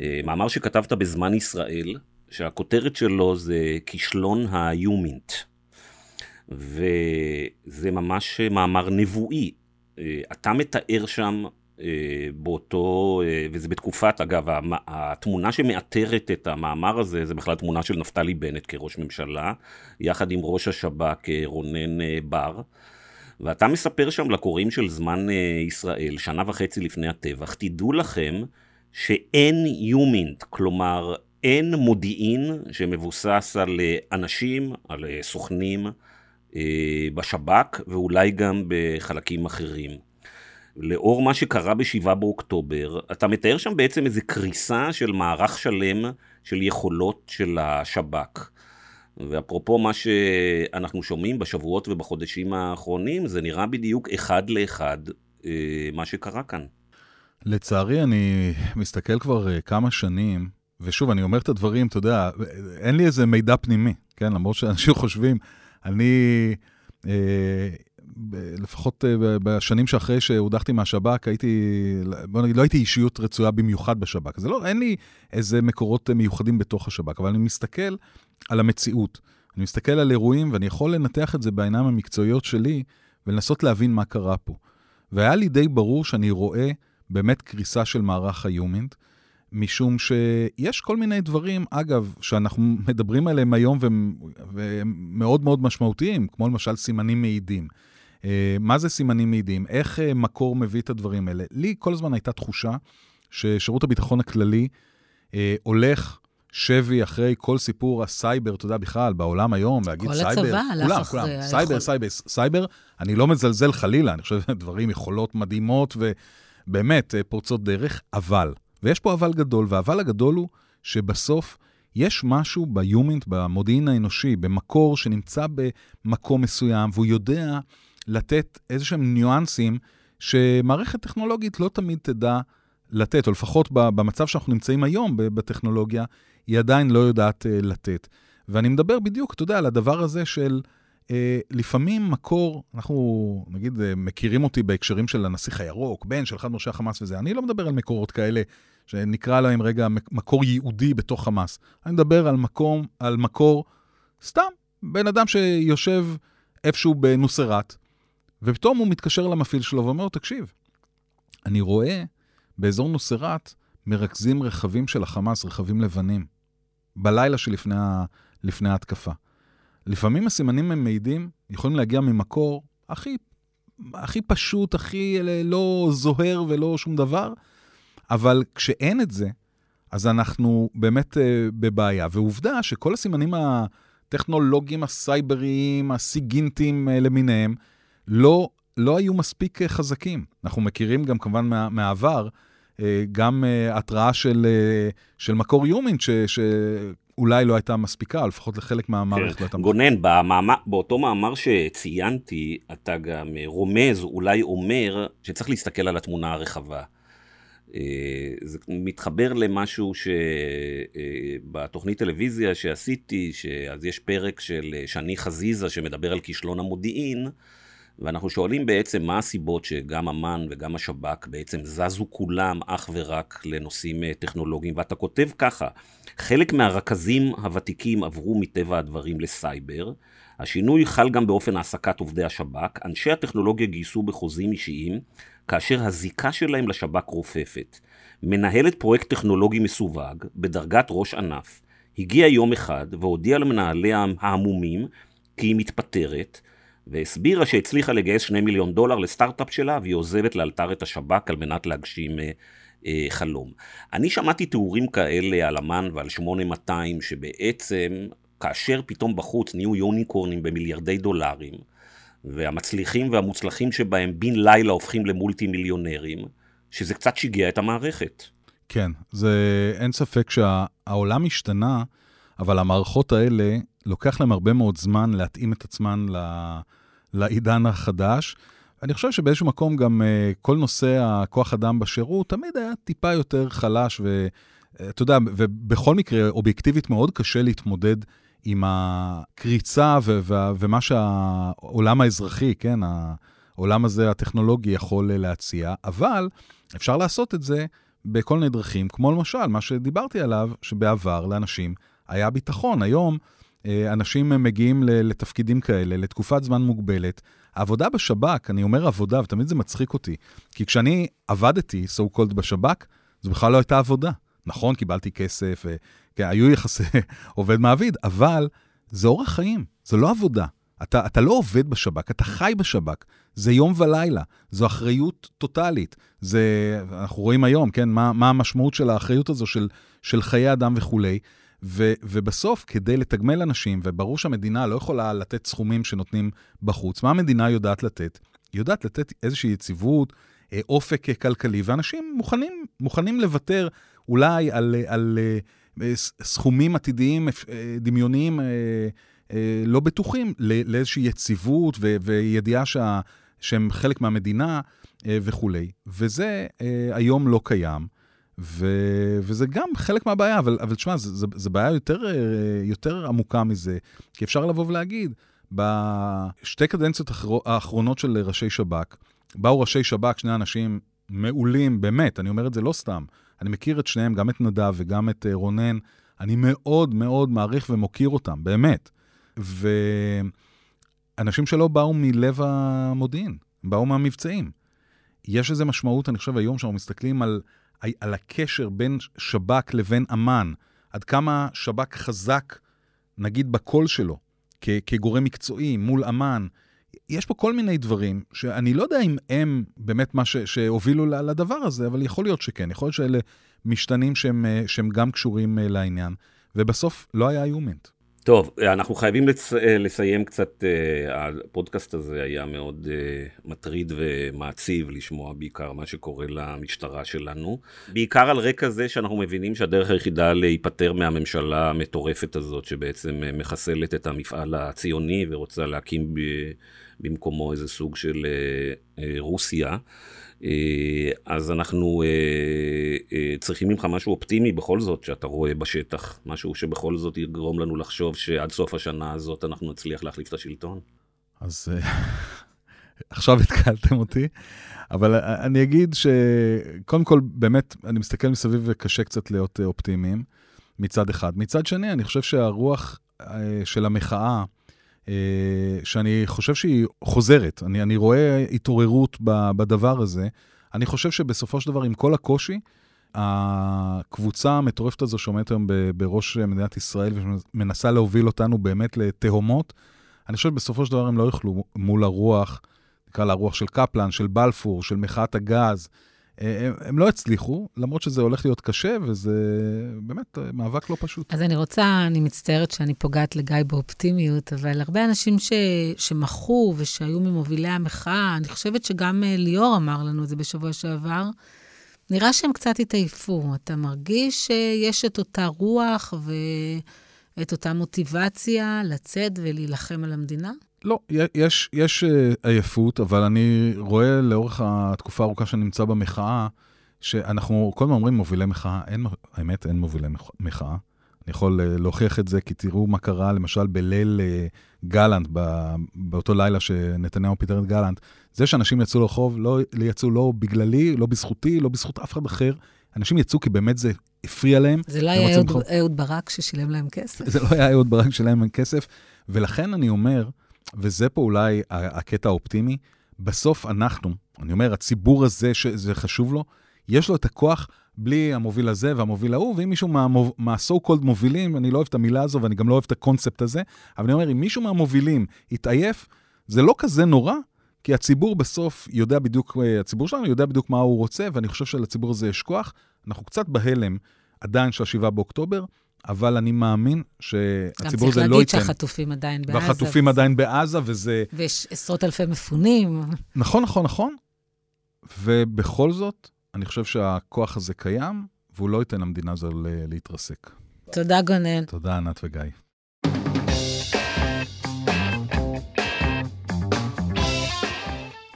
אה, מאמר שכתבת בזמן ישראל, שהכותרת שלו זה כישלון היומינט. וזה ממש מאמר נבואי. אה, אתה מתאר שם באותו, וזה בתקופת, אגב, התמונה שמאתרת את המאמר הזה, זה בכלל תמונה של נפתלי בנט כראש ממשלה, יחד עם ראש השב"כ רונן בר. ואתה מספר שם לקוראים של זמן אה, ישראל, שנה וחצי לפני הטבח, תדעו לכם שאין יומינט, כלומר אין מודיעין שמבוסס על אה, אנשים, על אה, סוכנים בשב"כ ואולי גם בחלקים אחרים. לאור מה שקרה ב-7 באוקטובר, אתה מתאר שם בעצם איזו קריסה של מערך שלם של יכולות של השב"כ. ואפרופו מה שאנחנו שומעים בשבועות ובחודשים האחרונים, זה נראה בדיוק אחד לאחד אה, מה שקרה כאן. לצערי, אני מסתכל כבר אה, כמה שנים, ושוב, אני אומר את הדברים, אתה יודע, אין לי איזה מידע פנימי, כן? למרות שאנשים חושבים, אני... אה, לפחות בשנים שאחרי שהודחתי מהשב"כ, הייתי, בוא נגיד, לא הייתי אישיות רצויה במיוחד בשב"כ. זה לא, אין לי איזה מקורות מיוחדים בתוך השב"כ, אבל אני מסתכל על המציאות. אני מסתכל על אירועים ואני יכול לנתח את זה בעיניים המקצועיות שלי ולנסות להבין מה קרה פה. והיה לי די ברור שאני רואה באמת קריסה של מערך היומינט, משום שיש כל מיני דברים, אגב, שאנחנו מדברים עליהם היום והם, והם מאוד מאוד משמעותיים, כמו למשל סימנים מעידים. אה, מה זה סימנים מעידים? איך אה, מקור מביא את הדברים האלה? לי כל הזמן הייתה תחושה ששירות הביטחון הכללי אה, הולך שבי אחרי כל סיפור הסייבר, אתה יודע, בכלל, בעולם היום, להגיד סייבר. כל הצבא הלך כולם, אחרי... כולם, סייבר, היכול... סייבר, סייבר. אני לא מזלזל חלילה, אני חושב דברים, יכולות מדהימות ובאמת פורצות דרך, אבל, ויש פה אבל גדול, והאבל הגדול הוא שבסוף יש משהו ביומינט, במודיעין האנושי, במקור שנמצא במקום מסוים, והוא יודע לתת איזה שהם ניואנסים שמערכת טכנולוגית לא תמיד תדע לתת, או לפחות במצב שאנחנו נמצאים היום בטכנולוגיה, היא עדיין לא יודעת uh, לתת. ואני מדבר בדיוק, אתה יודע, על הדבר הזה של uh, לפעמים מקור, אנחנו נגיד uh, מכירים אותי בהקשרים של הנסיך הירוק, בן של אחד מראשי החמאס וזה, אני לא מדבר על מקורות כאלה שנקרא להם רגע מקור ייעודי בתוך חמאס. אני מדבר על מקום, על מקור סתם, בן אדם שיושב איפשהו בנוסרת, ופתאום הוא מתקשר למפעיל שלו ואומר תקשיב, אני רואה באזור נוסרת מרכזים רכבים של החמאס, רכבים לבנים, בלילה שלפני לפני ההתקפה. לפעמים הסימנים הם מעידים, יכולים להגיע ממקור הכי, הכי פשוט, הכי לא זוהר ולא שום דבר, אבל כשאין את זה, אז אנחנו באמת uh, בבעיה. ועובדה שכל הסימנים הטכנולוגיים, הסייבריים, הסיגינטיים uh, למיניהם, לא, לא היו מספיק uh, חזקים. אנחנו מכירים גם כמובן מה, מהעבר, uh, גם uh, התראה של, של מקור יומין, ש... ש אולי לא הייתה מספיקה, לפחות לחלק מהמערכת כן. לא. גונן, במאמר, באותו מאמר שציינתי, אתה גם רומז, אולי אומר, שצריך להסתכל על התמונה הרחבה. אה, זה מתחבר למשהו שבתוכנית אה, טלוויזיה שעשיתי, אז יש פרק של אה, שני חזיזה שמדבר על כישלון המודיעין, ואנחנו שואלים בעצם מה הסיבות שגם אמ"ן וגם השב"כ בעצם זזו כולם אך ורק לנושאים טכנולוגיים, ואתה כותב ככה, חלק מהרכזים הוותיקים עברו מטבע הדברים לסייבר, השינוי חל גם באופן העסקת עובדי השב"כ, אנשי הטכנולוגיה גייסו בחוזים אישיים, כאשר הזיקה שלהם לשב"כ רופפת. מנהלת פרויקט טכנולוגי מסווג, בדרגת ראש ענף, הגיעה יום אחד והודיעה למנהליה ההמומים כי היא מתפטרת, והסבירה שהצליחה לגייס שני מיליון דולר לסטארט-אפ שלה והיא עוזבת לאלתר את השב"כ על מנת להגשים אה, אה, חלום. אני שמעתי תיאורים כאלה על אמ"ן ועל 8200 שבעצם כאשר פתאום בחוץ נהיו יוניקורנים במיליארדי דולרים, והמצליחים והמוצלחים שבהם בן לילה הופכים למולטי מיליונרים, שזה קצת שיגע את המערכת. כן, זה אין ספק שהעולם השתנה, אבל המערכות האלה, לוקח להם הרבה מאוד זמן להתאים את עצמן ל... לעידן החדש. אני חושב שבאיזשהו מקום גם uh, כל נושא הכוח אדם בשירות תמיד היה טיפה יותר חלש, ואתה יודע, ובכל מקרה, אובייקטיבית מאוד קשה להתמודד עם הקריצה ו- ו- ומה שהעולם האזרחי, כן, העולם הזה הטכנולוגי יכול להציע, אבל אפשר לעשות את זה בכל מיני דרכים, כמו למשל, מה שדיברתי עליו, שבעבר לאנשים היה ביטחון. היום אה, אנשים מגיעים לתפקידים כאלה לתקופת זמן מוגבלת. העבודה בשב"כ, אני אומר עבודה, ותמיד זה מצחיק אותי, כי כשאני עבדתי, so called בשב"כ, זו בכלל לא הייתה עבודה. נכון, קיבלתי כסף, כן, היו יחסי עובד-מעביד, אבל זה אורח חיים, זה לא עבודה. אתה, אתה לא עובד בשב"כ, אתה חי בשב"כ. זה יום ולילה, זו אחריות טוטאלית. זה, אנחנו רואים היום, כן, מה, מה המשמעות של האחריות הזו של, של חיי אדם וכולי. ו, ובסוף, כדי לתגמל אנשים, וברור שהמדינה לא יכולה לתת סכומים שנותנים בחוץ, מה המדינה יודעת לתת? היא יודעת לתת איזושהי יציבות, אה, אופק כלכלי, ואנשים מוכנים, מוכנים לוותר אולי על, על, על אה, סכומים עתידיים אה, דמיוניים לא בטוחים לאיזושהי יציבות ו, וידיעה שה, שהם חלק מהמדינה וכולי. וזה היום לא קיים. ו, וזה גם חלק מהבעיה, אבל, אבל תשמע, זו בעיה יותר, יותר עמוקה מזה, כי אפשר לבוא ולהגיד, בשתי קדנציות האחרונות של ראשי שב"כ, באו ראשי שב"כ, שני אנשים מעולים, באמת, אני אומר את זה לא סתם. אני מכיר את שניהם, גם את נדב וגם את uh, רונן. אני מאוד מאוד מעריך ומוקיר אותם, באמת. ואנשים שלא באו מלב המודיעין, באו מהמבצעים. יש איזו משמעות, אני חושב, היום שאנחנו מסתכלים על, על הקשר בין שב"כ לבין אמ"ן, עד כמה שב"כ חזק, נגיד, בקול שלו, כ- כגורם מקצועי מול אמ"ן. יש פה כל מיני דברים שאני לא יודע אם הם באמת מה ש- שהובילו לדבר הזה, אבל יכול להיות שכן, יכול להיות שאלה משתנים שהם, שהם גם קשורים לעניין. ובסוף לא היה איומנט. טוב, אנחנו חייבים לצ... לסיים קצת, אה, הפודקאסט הזה היה מאוד אה, מטריד ומעציב לשמוע בעיקר מה שקורה למשטרה שלנו. בעיקר על רקע זה שאנחנו מבינים שהדרך היחידה להיפטר מהממשלה המטורפת הזאת, שבעצם אה, מחסלת את המפעל הציוני ורוצה להקים במקומו איזה סוג של רוסיה. אה, אז אנחנו אה, אה, צריכים ממך משהו אופטימי בכל זאת שאתה רואה בשטח, משהו שבכל זאת יגרום לנו לחשוב שעד סוף השנה הזאת אנחנו נצליח להחליף את השלטון. אז עכשיו התקלתם אותי, אבל אני אגיד שקודם כל, באמת, אני מסתכל מסביב וקשה קצת להיות אופטימיים, מצד אחד. מצד שני, אני חושב שהרוח של המחאה, אה, שאני חושב שהיא חוזרת. אני, אני רואה התעוררות בדבר הזה. אני חושב שבסופו של דבר, עם כל הקושי, הקבוצה המטורפת הזו שעומדת היום בראש מדינת ישראל ומנסה להוביל אותנו באמת לתהומות, אני חושב שבסופו של דבר הם לא יוכלו מול הרוח, נקרא לה הרוח של קפלן, של בלפור, של מחאת הגז, הם, הם לא הצליחו, למרות שזה הולך להיות קשה, וזה באמת מאבק לא פשוט. אז אני רוצה, אני מצטערת שאני פוגעת לגיא באופטימיות, אבל הרבה אנשים ש, שמחו ושהיו ממובילי המחאה, אני חושבת שגם אה, ליאור אמר לנו את זה בשבוע שעבר, נראה שהם קצת התעייפו. אתה מרגיש שיש את אותה רוח ואת אותה מוטיבציה לצאת ולהילחם על המדינה? לא, יש, יש אה, עייפות, אבל אני רואה לאורך התקופה הארוכה שאני נמצא במחאה, שאנחנו כל הזמן אומרים מובילי מחאה, אין, האמת, אין מובילי מחאה. אני יכול אה, להוכיח את זה, כי תראו מה קרה למשל בליל אה, גלנט, באותו לילה שנתניהו פיטר את גלנט. זה שאנשים יצאו לרחוב, לא יצאו לא בגללי, לא בזכותי, לא בזכות אף אחד אחר. אנשים יצאו כי באמת זה הפריע להם. זה לא היה אהוד ברק ששילם להם כסף. זה לא היה אהוד ברק ששילם להם כסף, ולכן אני אומר, וזה פה אולי הקטע האופטימי, בסוף אנחנו, אני אומר, הציבור הזה שזה חשוב לו, יש לו את הכוח בלי המוביל הזה והמוביל ההוא, ואם מישהו מה-so called מובילים, אני לא אוהב את המילה הזו ואני גם לא אוהב את הקונספט הזה, אבל אני אומר, אם מישהו מהמובילים יתעייף, זה לא כזה נורא, כי הציבור בסוף יודע בדיוק, הציבור שלנו יודע בדיוק מה הוא רוצה, ואני חושב שלציבור הזה יש כוח. אנחנו קצת בהלם עדיין של 7 באוקטובר, אבל אני מאמין שהציבור הזה לא ייתן. גם צריך להגיד שהחטופים עדיין בעזה. והחטופים וזה... עדיין בעזה, וזה... ויש עשרות אלפי מפונים. נכון, נכון, נכון. ובכל זאת, אני חושב שהכוח הזה קיים, והוא לא ייתן למדינה הזו להתרסק. תודה, גונן. תודה, ענת וגיא.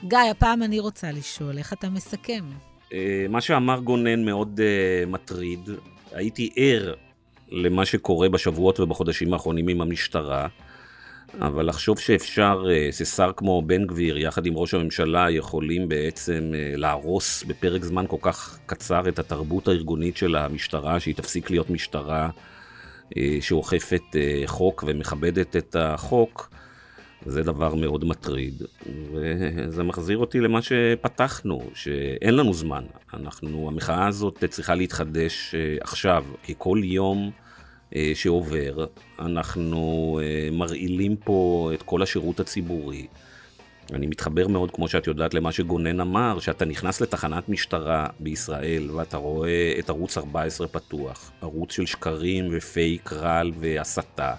גיא, הפעם אני רוצה לשאול, איך אתה מסכם? אה, מה שאמר גונן מאוד uh, מטריד. הייתי ער למה שקורה בשבועות ובחודשים האחרונים עם המשטרה, אבל לחשוב שאפשר, אה, ששר כמו בן גביר יחד עם ראש הממשלה יכולים בעצם אה, להרוס בפרק זמן כל כך קצר את התרבות הארגונית של המשטרה, שהיא תפסיק להיות משטרה אה, שאוכפת חוק ומכבדת את החוק, זה דבר מאוד מטריד, וזה מחזיר אותי למה שפתחנו, שאין לנו זמן. אנחנו, המחאה הזאת צריכה להתחדש עכשיו, כי כל יום שעובר, אנחנו אה, מרעילים פה את כל השירות הציבורי. אני מתחבר מאוד, כמו שאת יודעת, למה שגונן אמר, שאתה נכנס לתחנת משטרה בישראל ואתה רואה את ערוץ 14 פתוח, ערוץ של שקרים ופייק רעל והסתה.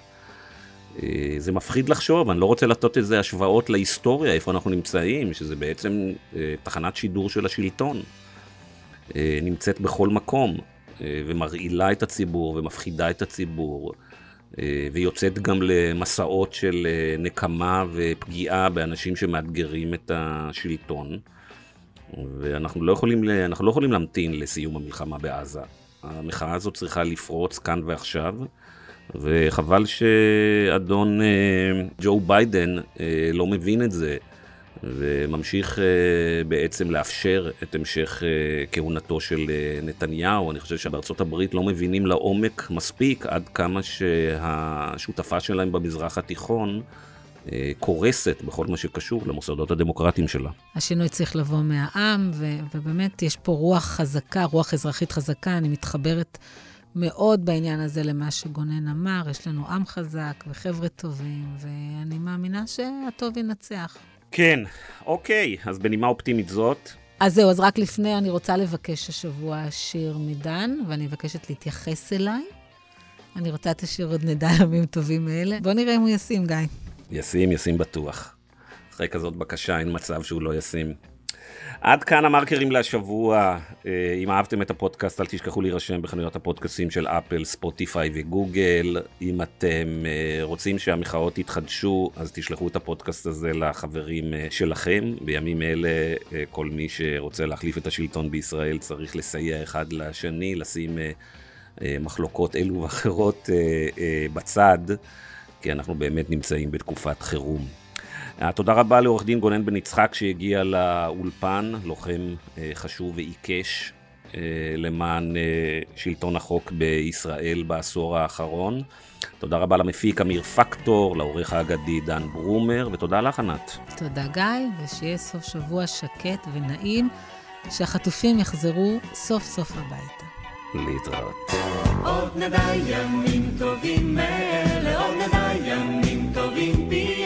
אה, זה מפחיד לחשוב, אני לא רוצה לתת איזה השוואות להיסטוריה, איפה אנחנו נמצאים, שזה בעצם תחנת שידור של השלטון. נמצאת בכל מקום. אה, ומרעילה את הציבור ומפחידה את הציבור, אה, ויוצאת גם למסעות של אה, נקמה ופגיעה באנשים שמאתגרים את השלטון. ואנחנו לא יכולים, לא יכולים להמתין לסיום המלחמה בעזה. המחאה הזאת צריכה לפרוץ כאן ועכשיו, וחבל שאדון ג'ו ביידן לא מבין את זה. וממשיך uh, בעצם לאפשר את המשך uh, כהונתו של uh, נתניהו. אני חושב שבארצות הברית לא מבינים לעומק מספיק עד כמה שהשותפה שלהם במזרח התיכון אה, קורסת בכל מה שקשור למוסדות הדמוקרטיים שלה. השינוי צריך לבוא מהעם, ו- ובאמת יש פה רוח חזקה, רוח אזרחית חזקה. אני מתחברת מאוד בעניין הזה למה שגונן אמר. יש לנו עם חזק וחבר'ה טובים, ואני מאמינה שהטוב ינצח. כן, אוקיי, אז בנימה אופטימית זאת, אז זהו, אז רק לפני, אני רוצה לבקש השבוע שיר מדן, ואני מבקשת להתייחס אליי. אני רוצה את השיר עוד נדע ימים טובים מאלה. בוא נראה אם הוא ישים, גיא. ישים, ישים בטוח. אחרי כזאת בקשה אין מצב שהוא לא ישים. עד כאן המרקרים להשבוע. אה, אם אהבתם את הפודקאסט, אל תשכחו להירשם בחנויות הפודקאסטים של אפל, ספוטיפיי וגוגל. אם אתם אה, רוצים שהמחאות יתחדשו, אז תשלחו את הפודקאסט הזה לחברים אה, שלכם. בימים אלה, כל מי שרוצה להחליף את השלטון בישראל צריך לסייע אחד לשני, לשים מחלוקות אלו ואחרות בצד, כי אנחנו באמת נמצאים בתקופת חירום. אה, תודה רבה לעורך דין גונן בן יצחק שהגיע לאולפן, לוחם אה, חשוב ועיקש אה, למען שלטון החוק בישראל בעשור האחרון. תודה רבה למפיק אמיר פקטור, לעורך האגדי דן ברומר, ותודה לך ענת. תודה גיא, ושיהיה סוף שבוע שקט ונעים, שהחטופים יחזרו סוף סוף הביתה. להתראות. עוד נדע ימים טובים מאלה, עוד נדע ימים טובים פי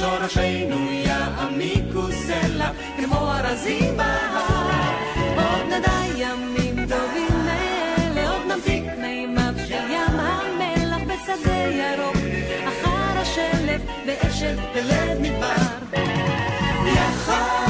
שורשינו יעמיקו סלע, כמו ארזים בהר. עוד נדע ימים טובים מאלה, עוד נמתיק מימיו של ים המלח בשדה ירוק, אחר השלף באשת בלב מדבר. יחד